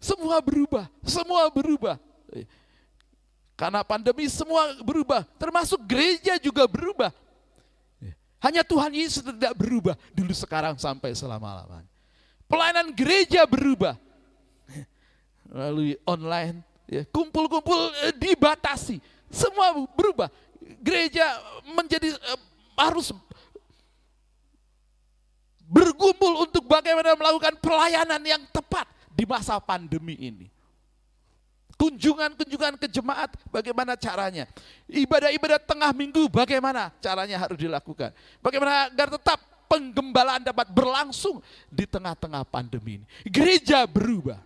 Speaker 3: Semua berubah, semua berubah. Karena pandemi semua berubah, termasuk gereja juga berubah. Hanya Tuhan Yesus tidak berubah dulu sekarang sampai selama-lamanya. Pelayanan gereja berubah. Lalu online, ya, kumpul-kumpul eh, dibatasi. Semua berubah. Gereja menjadi eh, harus bergumul untuk bagaimana melakukan pelayanan yang tepat di masa pandemi ini. Kunjungan-kunjungan ke jemaat, bagaimana caranya? Ibadah-ibadah tengah minggu, bagaimana caranya harus dilakukan? Bagaimana agar tetap penggembalaan dapat berlangsung di tengah-tengah pandemi ini? Gereja berubah.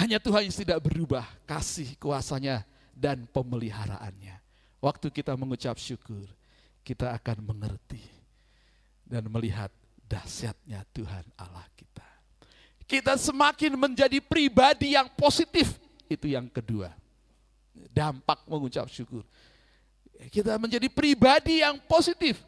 Speaker 3: Hanya Tuhan yang tidak berubah, kasih kuasanya dan pemeliharaannya. Waktu kita mengucap syukur, kita akan mengerti dan melihat dahsyatnya Tuhan Allah kita kita semakin menjadi pribadi yang positif. Itu yang kedua. Dampak mengucap syukur. Kita menjadi pribadi yang positif.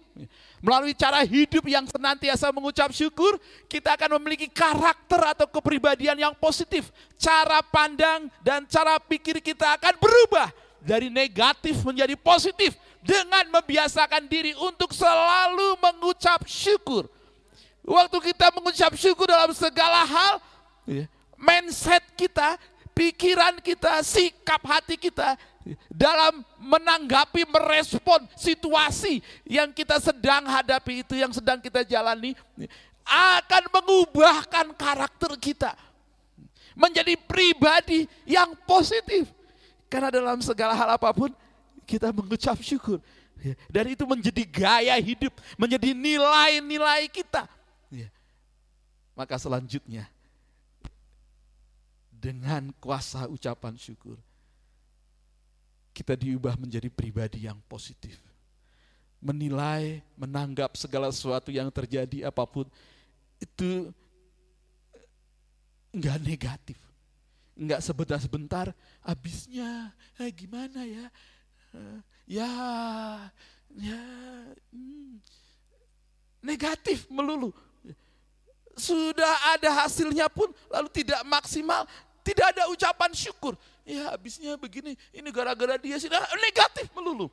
Speaker 3: Melalui cara hidup yang senantiasa mengucap syukur, kita akan memiliki karakter atau kepribadian yang positif. Cara pandang dan cara pikir kita akan berubah dari negatif menjadi positif dengan membiasakan diri untuk selalu mengucap syukur. Waktu kita mengucap syukur dalam segala hal, ya, mindset kita, pikiran kita, sikap hati kita dalam menanggapi, merespon situasi yang kita sedang hadapi itu, yang sedang kita jalani, akan mengubahkan karakter kita menjadi pribadi yang positif. Karena dalam segala hal apa pun kita mengucap syukur. Ya, dan itu menjadi gaya hidup, menjadi nilai-nilai kita. Maka selanjutnya, dengan kuasa ucapan syukur, kita diubah menjadi pribadi yang positif. Menilai, menanggap segala sesuatu yang terjadi apa pun, itu enggak negatif. Enggak sebentar-sebentar, habisnya, eh, gimana ya, eh, ya, ya, hmm, negatif melulu sudah ada hasilnya pun lalu tidak maksimal, tidak ada ucapan syukur. Ya habisnya begini, ini gara-gara dia sudah negatif melulu.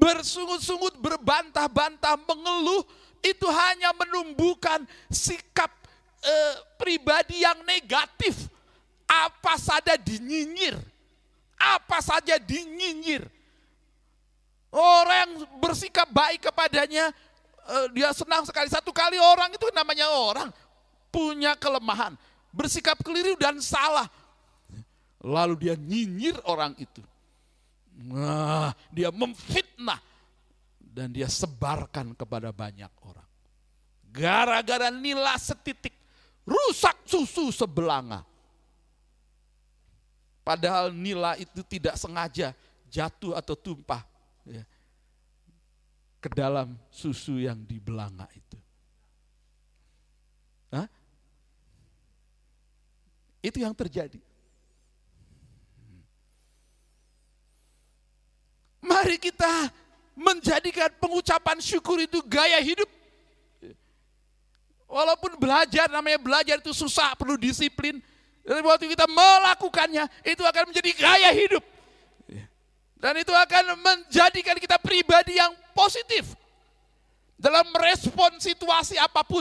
Speaker 3: Bersungut-sungut, berbantah-bantah, mengeluh, itu hanya menumbuhkan sikap eh, pribadi yang negatif. Apa saja dinyinyir, apa saja dinyinyir. Orang yang bersikap baik kepadanya dia senang sekali. Satu kali orang itu namanya orang punya kelemahan, bersikap keliru dan salah. Lalu dia nyinyir orang itu. Nah, dia memfitnah dan dia sebarkan kepada banyak orang. Gara-gara nila setitik, rusak susu sebelanga. Padahal nila itu tidak sengaja jatuh atau tumpah. Ya ke dalam susu yang di belanga itu. Hah? Itu yang terjadi. Mari kita menjadikan pengucapan syukur itu gaya hidup. Walaupun belajar, namanya belajar itu susah, perlu disiplin. Dan waktu kita melakukannya, itu akan menjadi gaya hidup. Dan itu akan menjadikan kita pribadi yang positif dalam merespon situasi apa pun.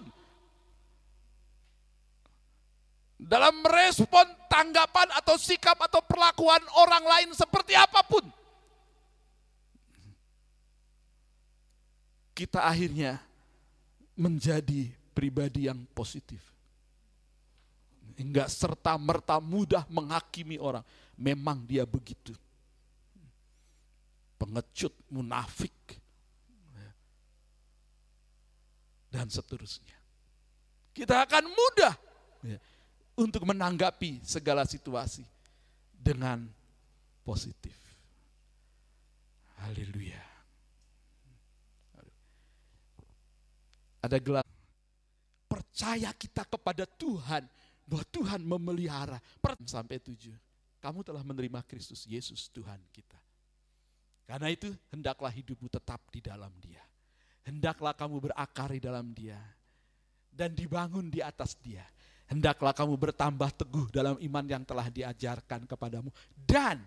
Speaker 3: Dalam merespon tanggapan atau sikap atau perlakuan orang lain seperti apa pun. Kita akhirnya menjadi pribadi yang positif. Enggak serta merta mudah menghakimi orang. Memang dia begitu pengecut, munafik, dan seterusnya. Kita akan mudah ya, untuk menanggapi segala situasi dengan positif. Haleluya. Ada gelar percaya kita kepada Tuhan bahwa Tuhan memelihara. Sampai tujuh. Kamu telah menerima Kristus Yesus Tuhan kita. Karena itu hendaklah hidupmu tetap di dalam dia. Hendaklah kamu berakar di dalam dia. Dan dibangun di atas dia. Hendaklah kamu bertambah teguh dalam iman yang telah diajarkan kepadamu. Dan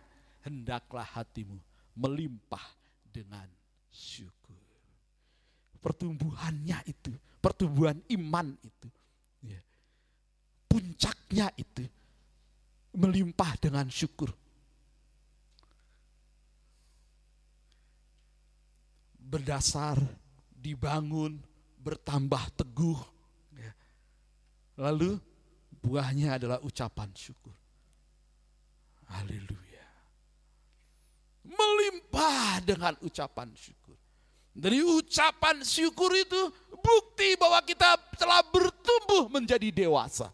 Speaker 3: hendaklah hatimu melimpah dengan syukur. Pertumbuhannya itu, pertumbuhan iman itu. ya, Puncaknya itu melimpah dengan syukur. Berdasar, dibangun, bertambah teguh. ya. Lalu buahnya adalah ucapan syukur. Haleluya. Melimpah dengan ucapan syukur. Dari ucapan syukur itu bukti bahwa kita telah bertumbuh menjadi dewasa.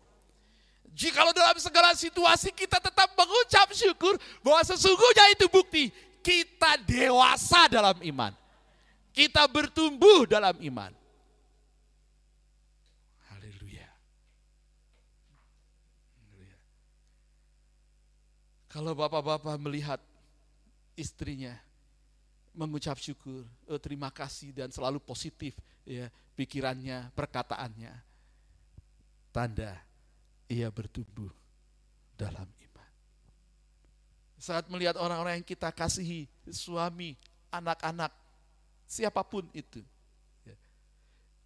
Speaker 3: Jikalau dalam segala situasi kita tetap mengucap syukur bahwa sesungguhnya itu bukti kita dewasa dalam iman. Kita bertumbuh dalam iman. Haleluya. Kalau bapak-bapak melihat istrinya mengucap syukur, oh, terima kasih dan selalu positif ya pikirannya, perkataannya. Tanda ia bertumbuh dalam iman. Saat melihat orang-orang yang kita kasihi, suami, anak-anak, siapa pun itu. ya.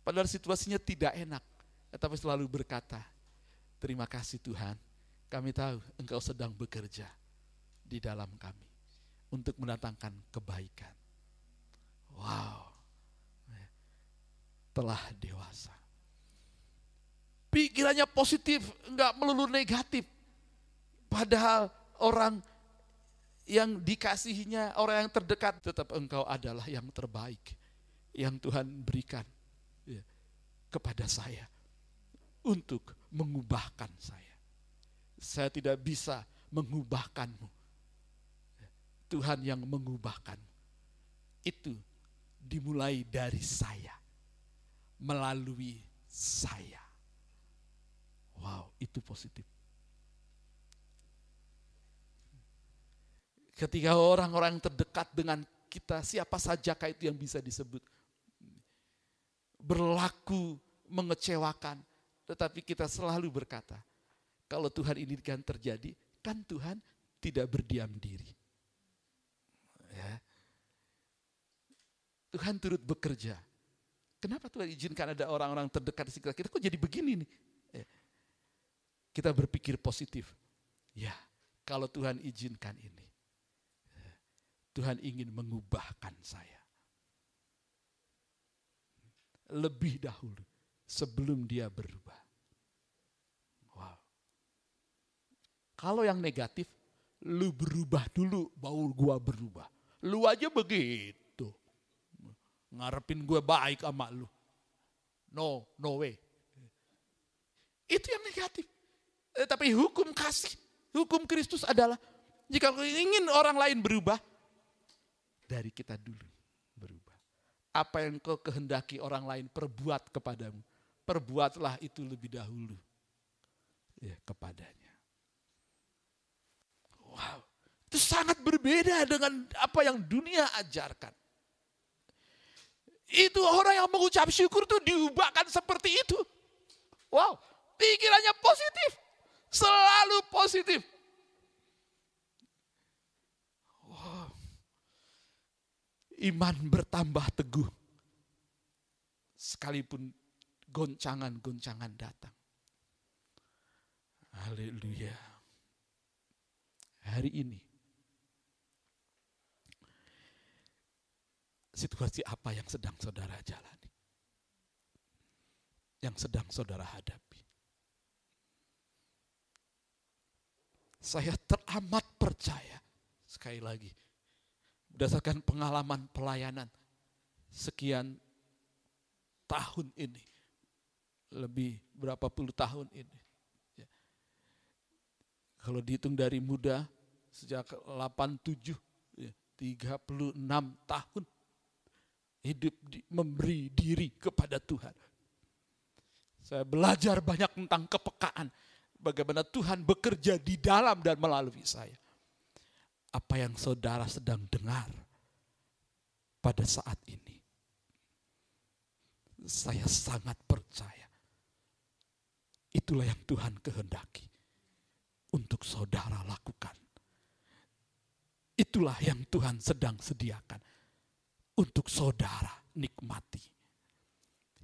Speaker 3: Padahal situasinya tidak enak, tetapi selalu berkata, terima kasih Tuhan, kami tahu engkau sedang bekerja di dalam kami untuk mendatangkan kebaikan. Wow, telah dewasa. Pikirannya positif, enggak melulu negatif. Padahal orang yang dikasihinya, orang yang terdekat, tetap engkau adalah yang terbaik. Yang Tuhan berikan ya, kepada saya. Untuk mengubahkan saya. Saya tidak bisa mengubahkanmu. Tuhan yang mengubahkanmu. Itu dimulai dari saya. Melalui saya. Wow, itu positif. Ketika orang-orang terdekat dengan kita, siapa sajakah itu yang bisa disebut? Berlaku mengecewakan, tetapi kita selalu berkata, kalau Tuhan ini kan terjadi, kan Tuhan tidak berdiam diri. Ya. Tuhan turut bekerja. Kenapa Tuhan izinkan ada orang-orang terdekat di sekitar kita? Kok jadi begini nih? Ya. Kita berpikir positif. Ya, kalau Tuhan izinkan ini. Tuhan ingin mengubahkan saya. Lebih dahulu sebelum dia berubah. Wow. Kalau yang negatif, lu berubah dulu, baru gua berubah. Lu aja begitu. Ngarepin gue baik sama lu. No, no way. Itu yang negatif. Eh, tapi hukum kasih, hukum Kristus adalah jika ingin orang lain berubah, dari kita dulu berubah. Apa yang kau kehendaki orang lain perbuat kepadamu, perbuatlah itu lebih dahulu ya, kepadanya. Wow, itu sangat berbeda dengan apa yang dunia ajarkan. Itu orang yang mengucap syukur itu diubahkan seperti itu. Wow, pikirannya positif. Selalu positif. Iman bertambah teguh. Sekalipun goncangan-goncangan datang. Haleluya. Hari ini situasi apa yang sedang saudara jalani? Yang sedang saudara hadapi? Saya teramat percaya, sekali lagi, berdasarkan pengalaman pelayanan sekian tahun ini, lebih berapa puluh tahun ini. Ya. Kalau dihitung dari muda, sejak 87, ya, 36 tahun hidup di, memberi diri kepada Tuhan. Saya belajar banyak tentang kepekaan, bagaimana Tuhan bekerja di dalam dan melalui saya. Apa yang saudara sedang dengar pada saat ini. Saya sangat percaya. Itulah yang Tuhan kehendaki untuk saudara lakukan. Itulah yang Tuhan sedang sediakan untuk saudara nikmati.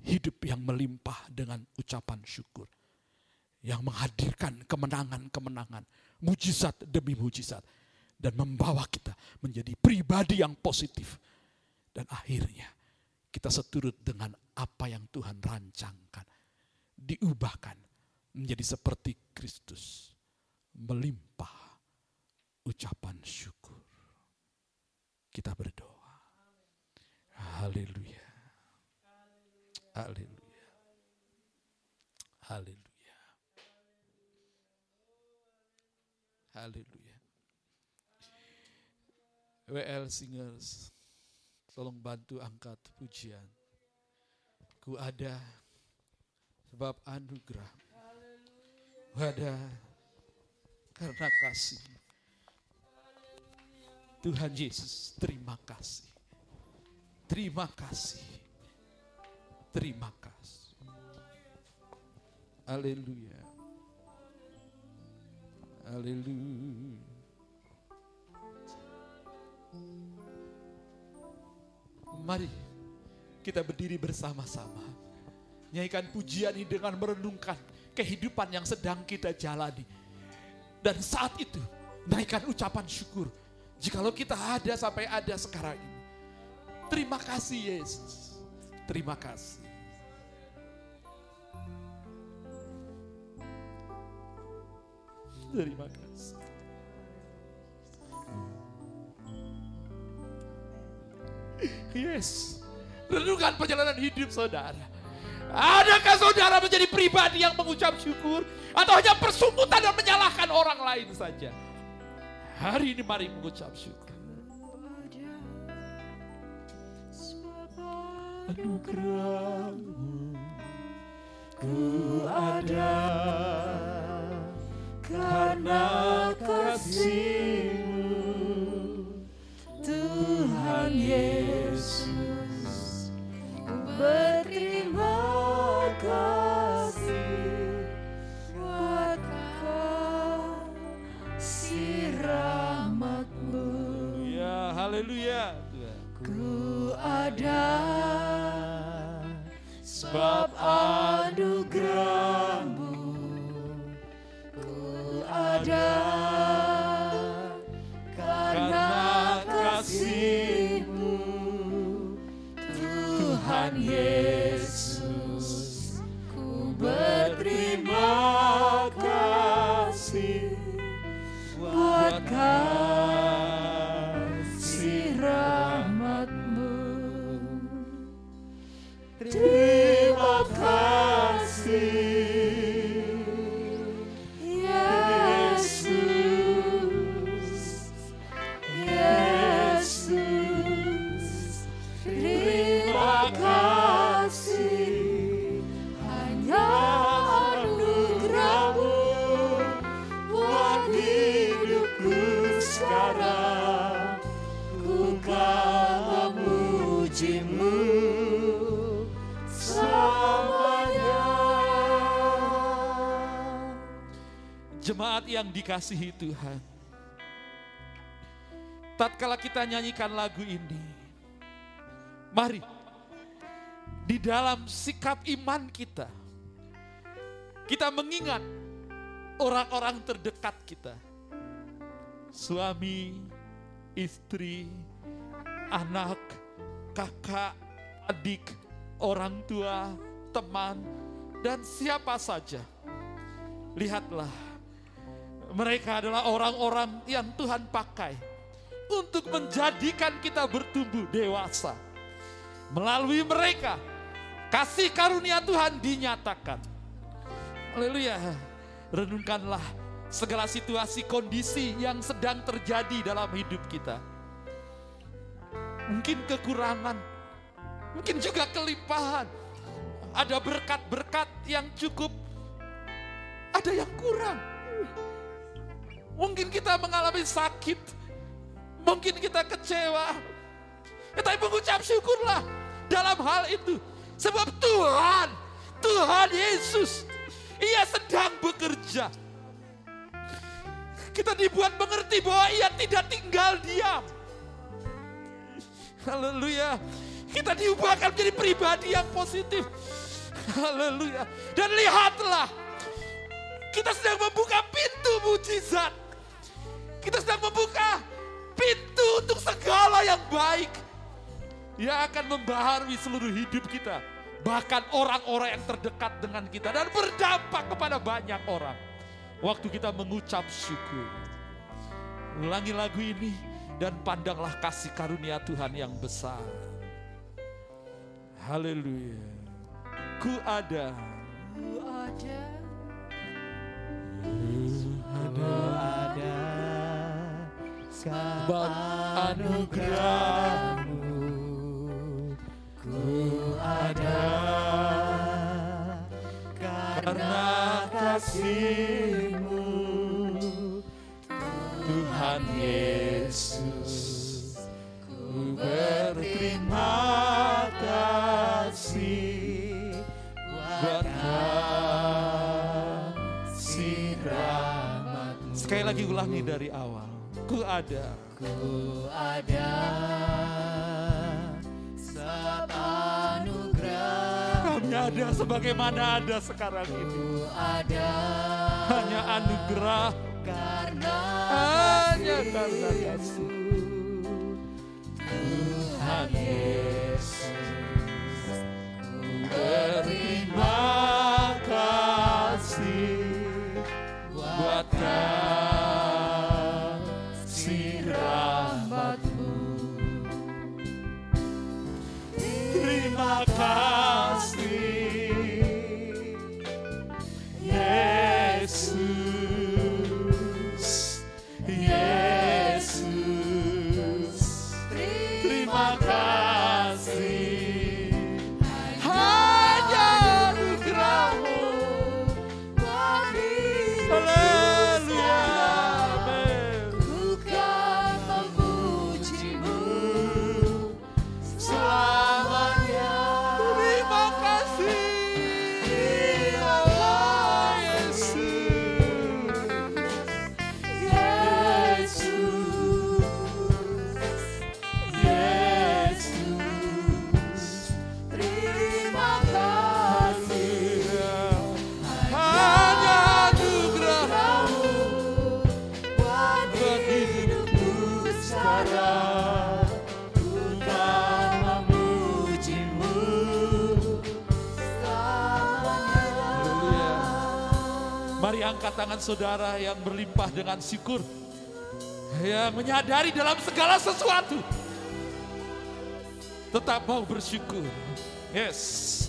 Speaker 3: Hidup yang melimpah dengan ucapan syukur. Yang menghadirkan kemenangan-kemenangan, mujizat demi mujizat. Dan membawa kita menjadi pribadi yang positif. Dan akhirnya kita seturut dengan apa yang Tuhan rancangkan. Diubahkan menjadi seperti Kristus. Melimpah ucapan syukur. Kita berdoa. Haleluya. Haleluya. Haleluya. Haleluya. WL Singers, tolong bantu angkat pujian. Ku ada sebab anugerah. Ku ada karena kasih. Tuhan Yesus, terima kasih. Terima kasih. Terima kasih. Haleluya. Haleluya. Mari kita berdiri bersama-sama. Nyanyikan pujian ini dengan merenungkan kehidupan yang sedang kita jalani. Dan saat itu naikkan ucapan syukur. Jikalau kita ada sampai ada sekarang ini. Terima kasih Yesus. Terima kasih. Terima kasih. Yes. Renungkan perjalanan hidup saudara. Adakah saudara menjadi pribadi yang mengucap syukur? Atau hanya persungutan dan menyalahkan orang lain saja? Hari ini mari mengucap syukur. Anugerahmu ada karena kasihmu
Speaker 2: Tuhan Yesus berterima kasih buat kasih rahmatmu
Speaker 3: Ya, haleluya.
Speaker 2: Ku ada sebab anugerahmu
Speaker 3: dikasihi Tuhan. Tatkala kita nyanyikan lagu ini, mari di dalam sikap iman kita, kita mengingat orang-orang terdekat kita. Suami, istri, anak, kakak, adik, orang tua, teman, dan siapa saja. Lihatlah, mereka adalah orang-orang yang Tuhan pakai untuk menjadikan kita bertumbuh dewasa. Melalui mereka, kasih karunia Tuhan dinyatakan. Haleluya. Renungkanlah segala situasi kondisi yang sedang terjadi dalam hidup kita. Mungkin kekurangan, mungkin juga kelimpahan. Ada berkat-berkat yang cukup ada yang kurang. Mungkin kita mengalami sakit, mungkin kita kecewa. Ya, tapi mengucap syukurlah dalam hal itu. Sebab Tuhan, Tuhan Yesus, ia sedang bekerja. Kita dibuat mengerti bahwa ia tidak tinggal diam. Haleluya. Kita diubahkan menjadi pribadi yang positif. Haleluya. Dan lihatlah, kita sedang membuka pintu mujizat. Kita sedang membuka pintu untuk segala yang baik. Yang akan membaharui seluruh hidup kita. Bahkan orang-orang yang terdekat dengan kita. Dan berdampak kepada banyak orang. Waktu kita mengucap syukur. Ulangi lagu ini dan pandanglah kasih karunia Tuhan yang besar. Haleluya. Ku ada.
Speaker 1: Ku ada.
Speaker 4: ada
Speaker 3: Sebab anugerahmu
Speaker 4: ku ada.
Speaker 3: Karena kasihmu Tuhan Yesus ku berterima kasih. Buat kasih rahmatmu. Sekali lagi ulangi dari awal ku ada.
Speaker 4: Ku ada sebab anugerah
Speaker 3: hanya ada sebagaimana ada sekarang ini.
Speaker 4: Ku ada
Speaker 3: hanya anugerah.
Speaker 4: karena
Speaker 3: hanya karena kasih. Tuhan Yesus. Ku berterima terima saudara yang berlimpah dengan syukur. Yang menyadari dalam segala sesuatu. Tetap mau bersyukur. Yes.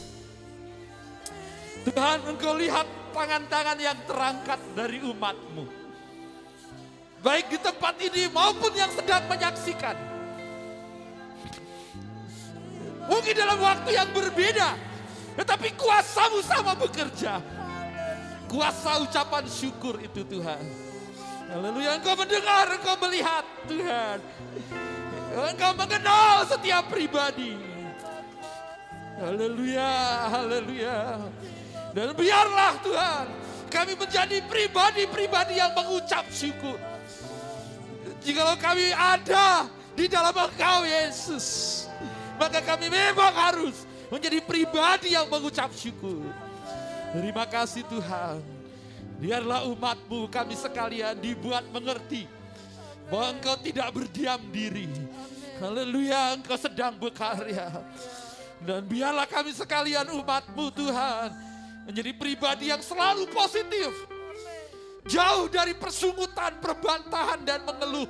Speaker 3: Tuhan engkau lihat tangan-tangan yang terangkat dari umatmu. Baik di tempat ini maupun yang sedang menyaksikan. Mungkin dalam waktu yang berbeda. Tetapi kuasamu sama bekerja. Kuasa ucapan syukur itu Tuhan. Haleluya, engkau mendengar, engkau melihat Tuhan. Engkau mengenal setiap pribadi. Haleluya, haleluya. Dan biarlah Tuhan, kami menjadi pribadi-pribadi yang mengucap syukur. Jikalau kami ada di dalam Engkau Yesus, maka kami memang harus menjadi pribadi yang mengucap syukur. Terima kasih Tuhan. Biarlah umatmu kami sekalian dibuat mengerti bahwa engkau tidak berdiam diri. Haleluya, engkau sedang berkarya. Dan biarlah kami sekalian umatmu Tuhan menjadi pribadi yang selalu positif. Jauh dari persungutan, perbantahan dan mengeluh.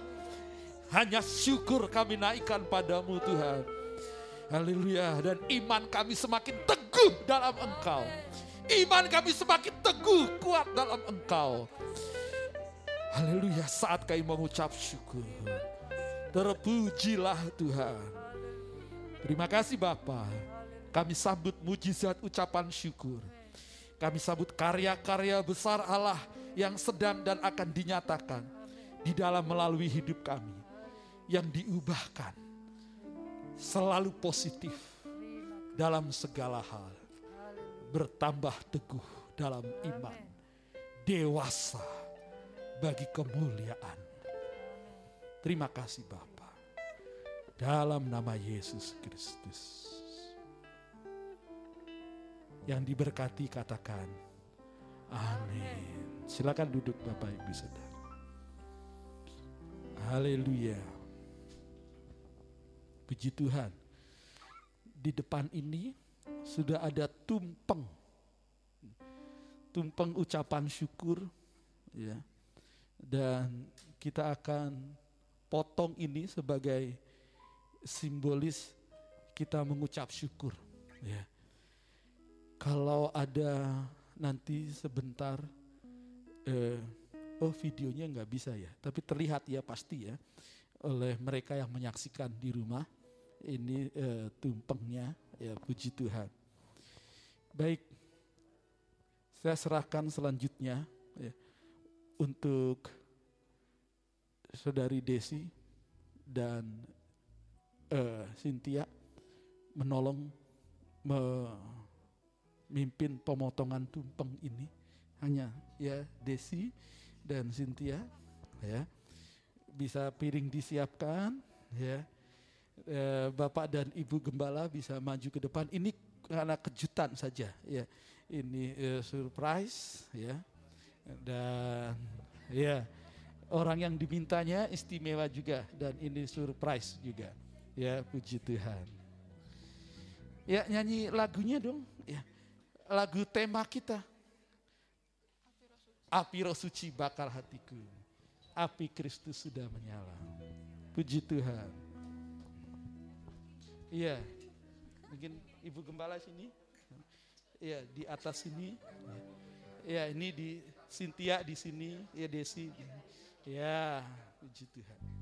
Speaker 3: Hanya syukur kami naikkan padamu Tuhan. Haleluya. Dan iman kami semakin teguh dalam engkau. Iman kami semakin teguh, kuat dalam engkau. Haleluya saat kami mengucap syukur. Terpujilah Tuhan. Terima kasih Bapa. Kami sambut mujizat ucapan syukur. Kami sambut karya-karya besar Allah yang sedang dan akan dinyatakan di dalam melalui hidup kami. Yang diubahkan selalu positif dalam segala hal. Bertambah teguh dalam iman. Dewasa bagi kemuliaan. Terima kasih Bapa. Dalam nama Yesus Kristus. Yang diberkati katakan amin. Silakan duduk Bapak Ibu Saudara. Haleluya. Puji Tuhan. Di depan ini sudah ada tumpeng. Tumpeng ucapan syukur ya. Dan kita akan potong ini sebagai simbolis kita mengucap syukur ya. Kalau ada nanti sebentar eh, oh videonya nggak bisa ya, tapi terlihat ya pasti ya oleh mereka yang menyaksikan di rumah ini eh, tumpengnya ya puji Tuhan. Baik, saya serahkan selanjutnya ya, untuk saudari Desi dan uh, Cynthia menolong memimpin pemotongan tumpeng ini. Hanya ya Desi dan Cynthia ya bisa piring disiapkan ya. E, Bapak dan Ibu Gembala bisa maju ke depan. Ini karena kejutan saja ya. Ini e, surprise ya. Dan ya orang yang dimintanya istimewa juga dan ini surprise juga ya. Puji Tuhan. Ya nyanyi lagunya dong ya. Lagu tema kita. Api roh suci bakar hatiku. Api Kristus sudah menyala. Puji Tuhan. Iya. Mungkin ibu gembala sini. Ya di atas sini. Ya ini di Cynthia di sini. Ya Desi. Ya puji Tuhan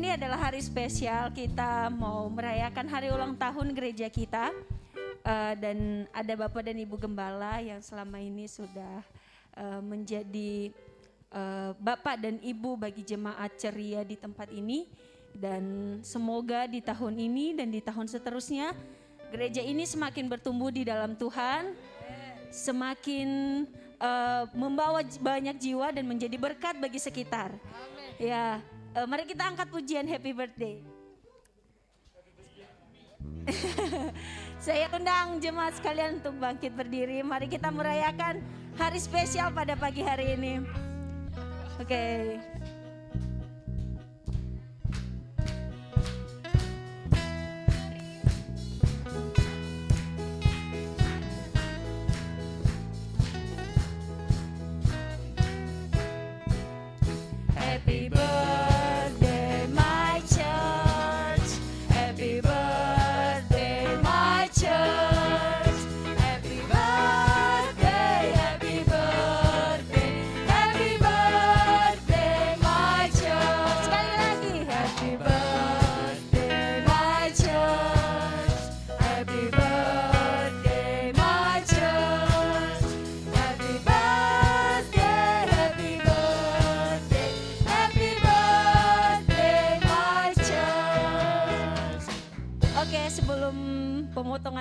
Speaker 5: ini adalah hari spesial. Kita mau merayakan hari ulang tahun gereja kita. Eh, dan ada Bapak dan Ibu Gembala yang selama ini sudah eh, menjadi eh, Bapak dan Ibu bagi jemaat ceria di tempat ini. Dan semoga di tahun ini dan di tahun seterusnya gereja ini semakin bertumbuh di dalam Tuhan, semakin eh, membawa banyak jiwa dan menjadi berkat bagi sekitar. Ya, eh, mari kita angkat pujian Happy Birthday. <laughs> Saya undang jemaat sekalian untuk bangkit berdiri. Mari kita merayakan hari spesial pada pagi hari ini. Oke. Happy birthday,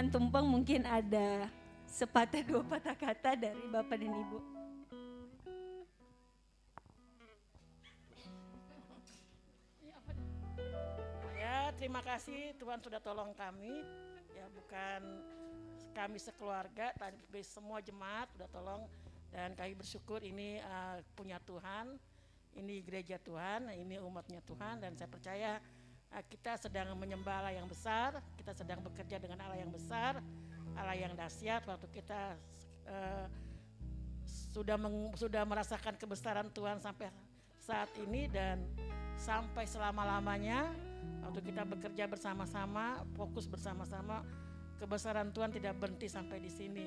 Speaker 5: tumpeng mungkin ada sepatah dua patah kata dari Bapak dan Ibu.
Speaker 6: Ya, terima kasih Tuhan sudah tolong kami. Ya, bukan kami sekeluarga, tapi semua jemaat sudah tolong dan kami bersyukur ini eh, punya Tuhan. Ini gereja Tuhan, ini umatnya Tuhan dan saya percaya kita sedang menyembah Allah yang besar, kita sedang bekerja dengan Allah yang besar, Allah yang dahsyat waktu kita eh, sudah meng- sudah merasakan kebesaran Tuhan sampai saat ini dan sampai selama-lamanya waktu kita bekerja bersama-sama, fokus bersama-sama, kebesaran Tuhan tidak berhenti sampai di sini,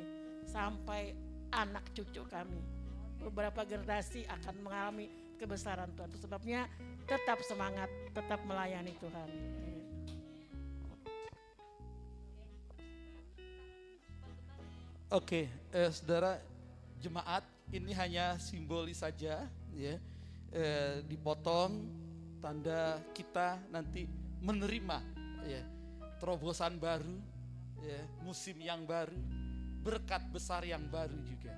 Speaker 6: sampai anak cucu kami. Beberapa generasi akan mengalami kebesaran Tuhan. Sebabnya tetap semangat, tetap melayani Tuhan.
Speaker 3: Oke, eh, saudara jemaat ini hanya simbolis saja, ya. Eh, dipotong tanda kita nanti menerima, ya, terobosan baru, ya, musim yang baru, berkat besar yang baru juga.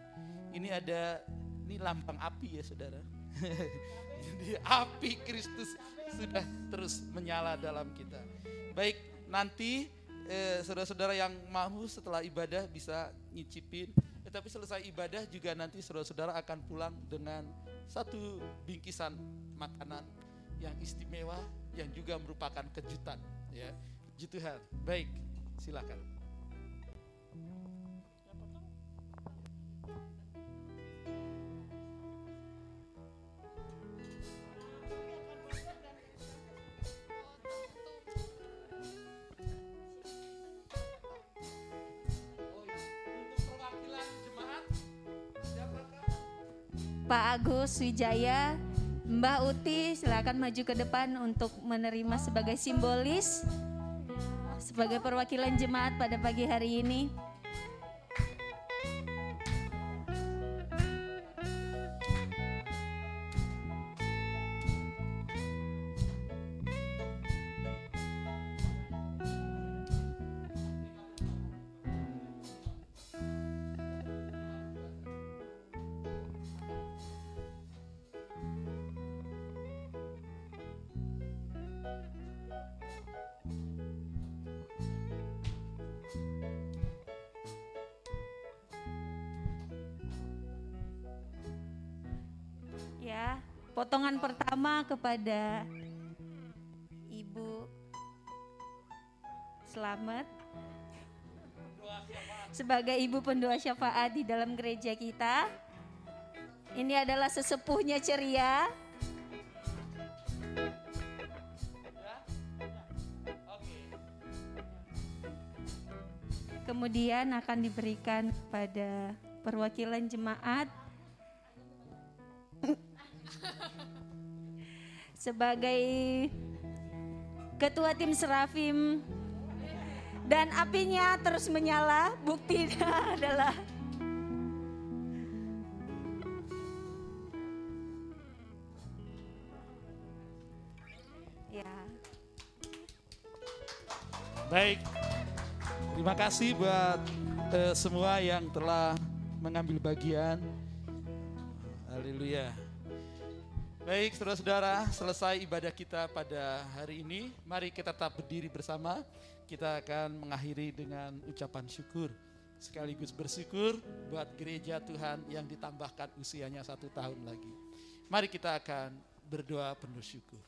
Speaker 3: Ini ada, ini lambang api ya saudara. Jadi api Kristus sudah terus menyala dalam kita. Baik, nanti eh, saudara-saudara yang mau setelah ibadah bisa nyicipin. Tetapi selesai ibadah juga nanti saudara-saudara akan pulang dengan satu bingkisan makanan yang istimewa yang juga merupakan kejutan. Ya, Puji. Baik, silakan.
Speaker 5: Pak Agus Wijaya, Mbak Uti silakan maju ke depan untuk menerima sebagai simbolis sebagai perwakilan jemaat pada pagi hari ini. Kepada Ibu Selamat sebagai ibu pendoa syafaat di dalam gereja kita. Ini adalah sesepuhnya ceria. Kemudian akan diberikan pada perwakilan jemaat sebagai ketua tim Serafim dan apinya terus menyala buktinya <laughs> adalah ya
Speaker 3: Baik, terima kasih buat eh, semua yang telah mengambil bagian. Haleluya. Baik, saudara-saudara, selesai ibadah kita pada hari ini. Mari kita tetap berdiri bersama. Kita akan mengakhiri dengan ucapan syukur. Sekaligus bersyukur buat gereja Tuhan yang ditambahkan usianya satu tahun lagi. Mari kita akan berdoa penuh syukur.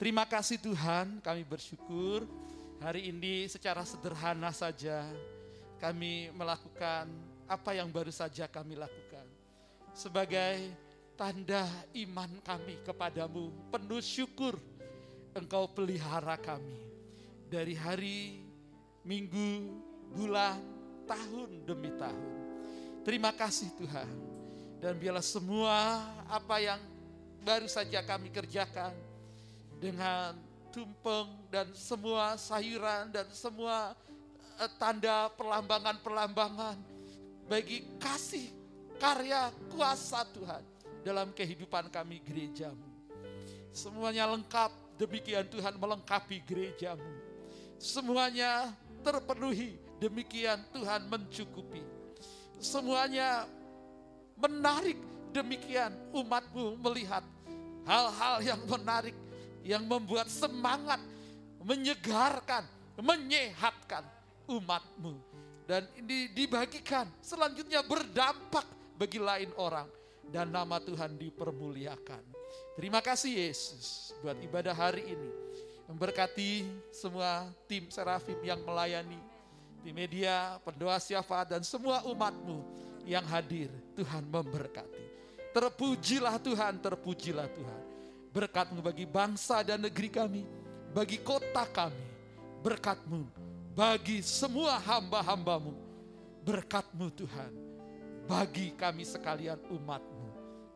Speaker 3: Terima kasih Tuhan, kami bersyukur hari ini secara sederhana saja kami melakukan apa yang baru saja kami lakukan. Sebagai tanda iman kami kepadamu, penuh syukur engkau pelihara kami. Dari hari, minggu, bulan, tahun demi tahun. Terima kasih Tuhan. Dan biarlah semua apa yang baru saja kami kerjakan dengan tumpeng dan semua sayuran dan semua eh, tanda perlambangan-perlambangan bagi kasih karya kuasa Tuhan dalam kehidupan kami gerejamu. Semuanya lengkap, demikian Tuhan melengkapi gerejamu. Semuanya terpenuhi. Demikian Tuhan mencukupi. Semuanya menarik. Demikian umatmu melihat hal-hal yang menarik. Yang membuat semangat, menyegarkan, menyehatkan umatmu. Dan ini dibagikan, selanjutnya berdampak bagi lain orang. Dan nama Tuhan dipermuliakan. Terima kasih Yesus buat ibadah hari ini. Memberkati semua tim Serafim yang melayani. Di media, pendoa syafaat dan semua umatmu yang hadir. Tuhan memberkati. Terpujilah Tuhan, terpujilah Tuhan. Berkatmu bagi bangsa dan negeri kami. Bagi kota kami. Berkatmu bagi semua hamba-hambamu. Berkatmu Tuhan. Bagi kami sekalian umatmu.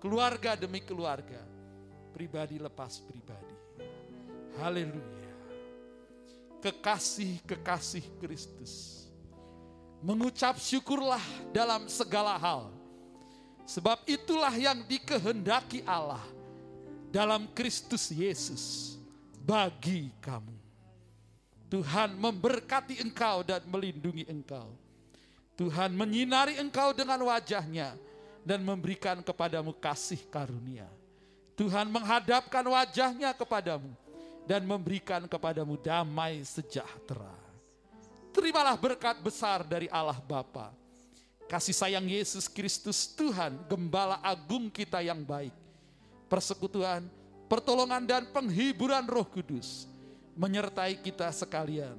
Speaker 3: Keluarga demi keluarga. Pribadi lepas pribadi. Haleluya. Kekasih-kekasih Kristus. Mengucap syukurlah dalam segala hal. Sebab itulah yang dikehendaki Allah dalam Kristus Yesus bagi kamu. Tuhan memberkati engkau dan melindungi engkau. Tuhan menyinari engkau dengan wajahnya dan memberikan kepadamu kasih karunia. Tuhan menghadapkan wajahnya kepadamu dan memberikan kepadamu damai sejahtera. Terimalah berkat besar dari Allah Bapa. Kasih sayang Yesus Kristus Tuhan, gembala agung kita yang baik persekutuan, pertolongan dan penghiburan Roh Kudus menyertai kita sekalian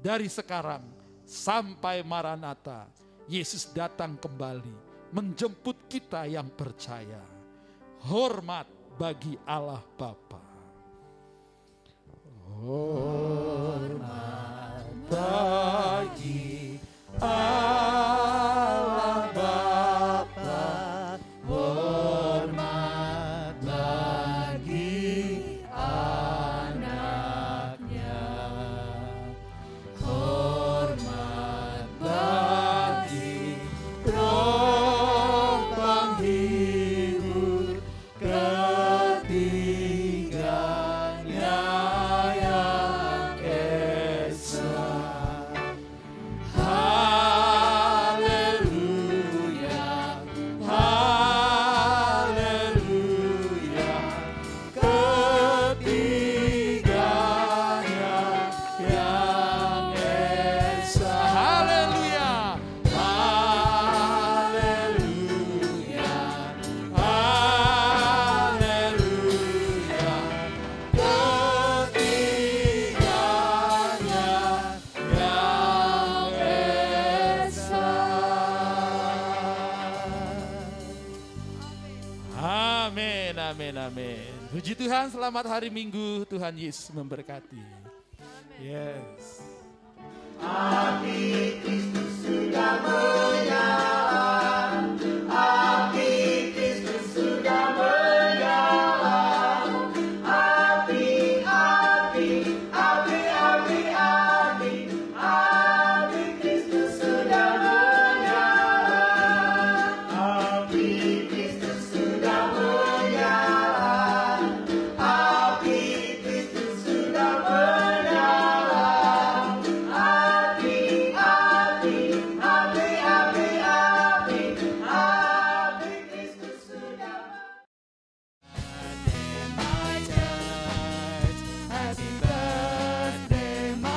Speaker 3: dari sekarang sampai Maranatha. Yesus datang kembali menjemput kita yang percaya. Hormat bagi Allah Bapa. Hormat bagi Allah Selamat hari Minggu, Tuhan Yesus memberkati. Yes. Api Kristus sudah menyala.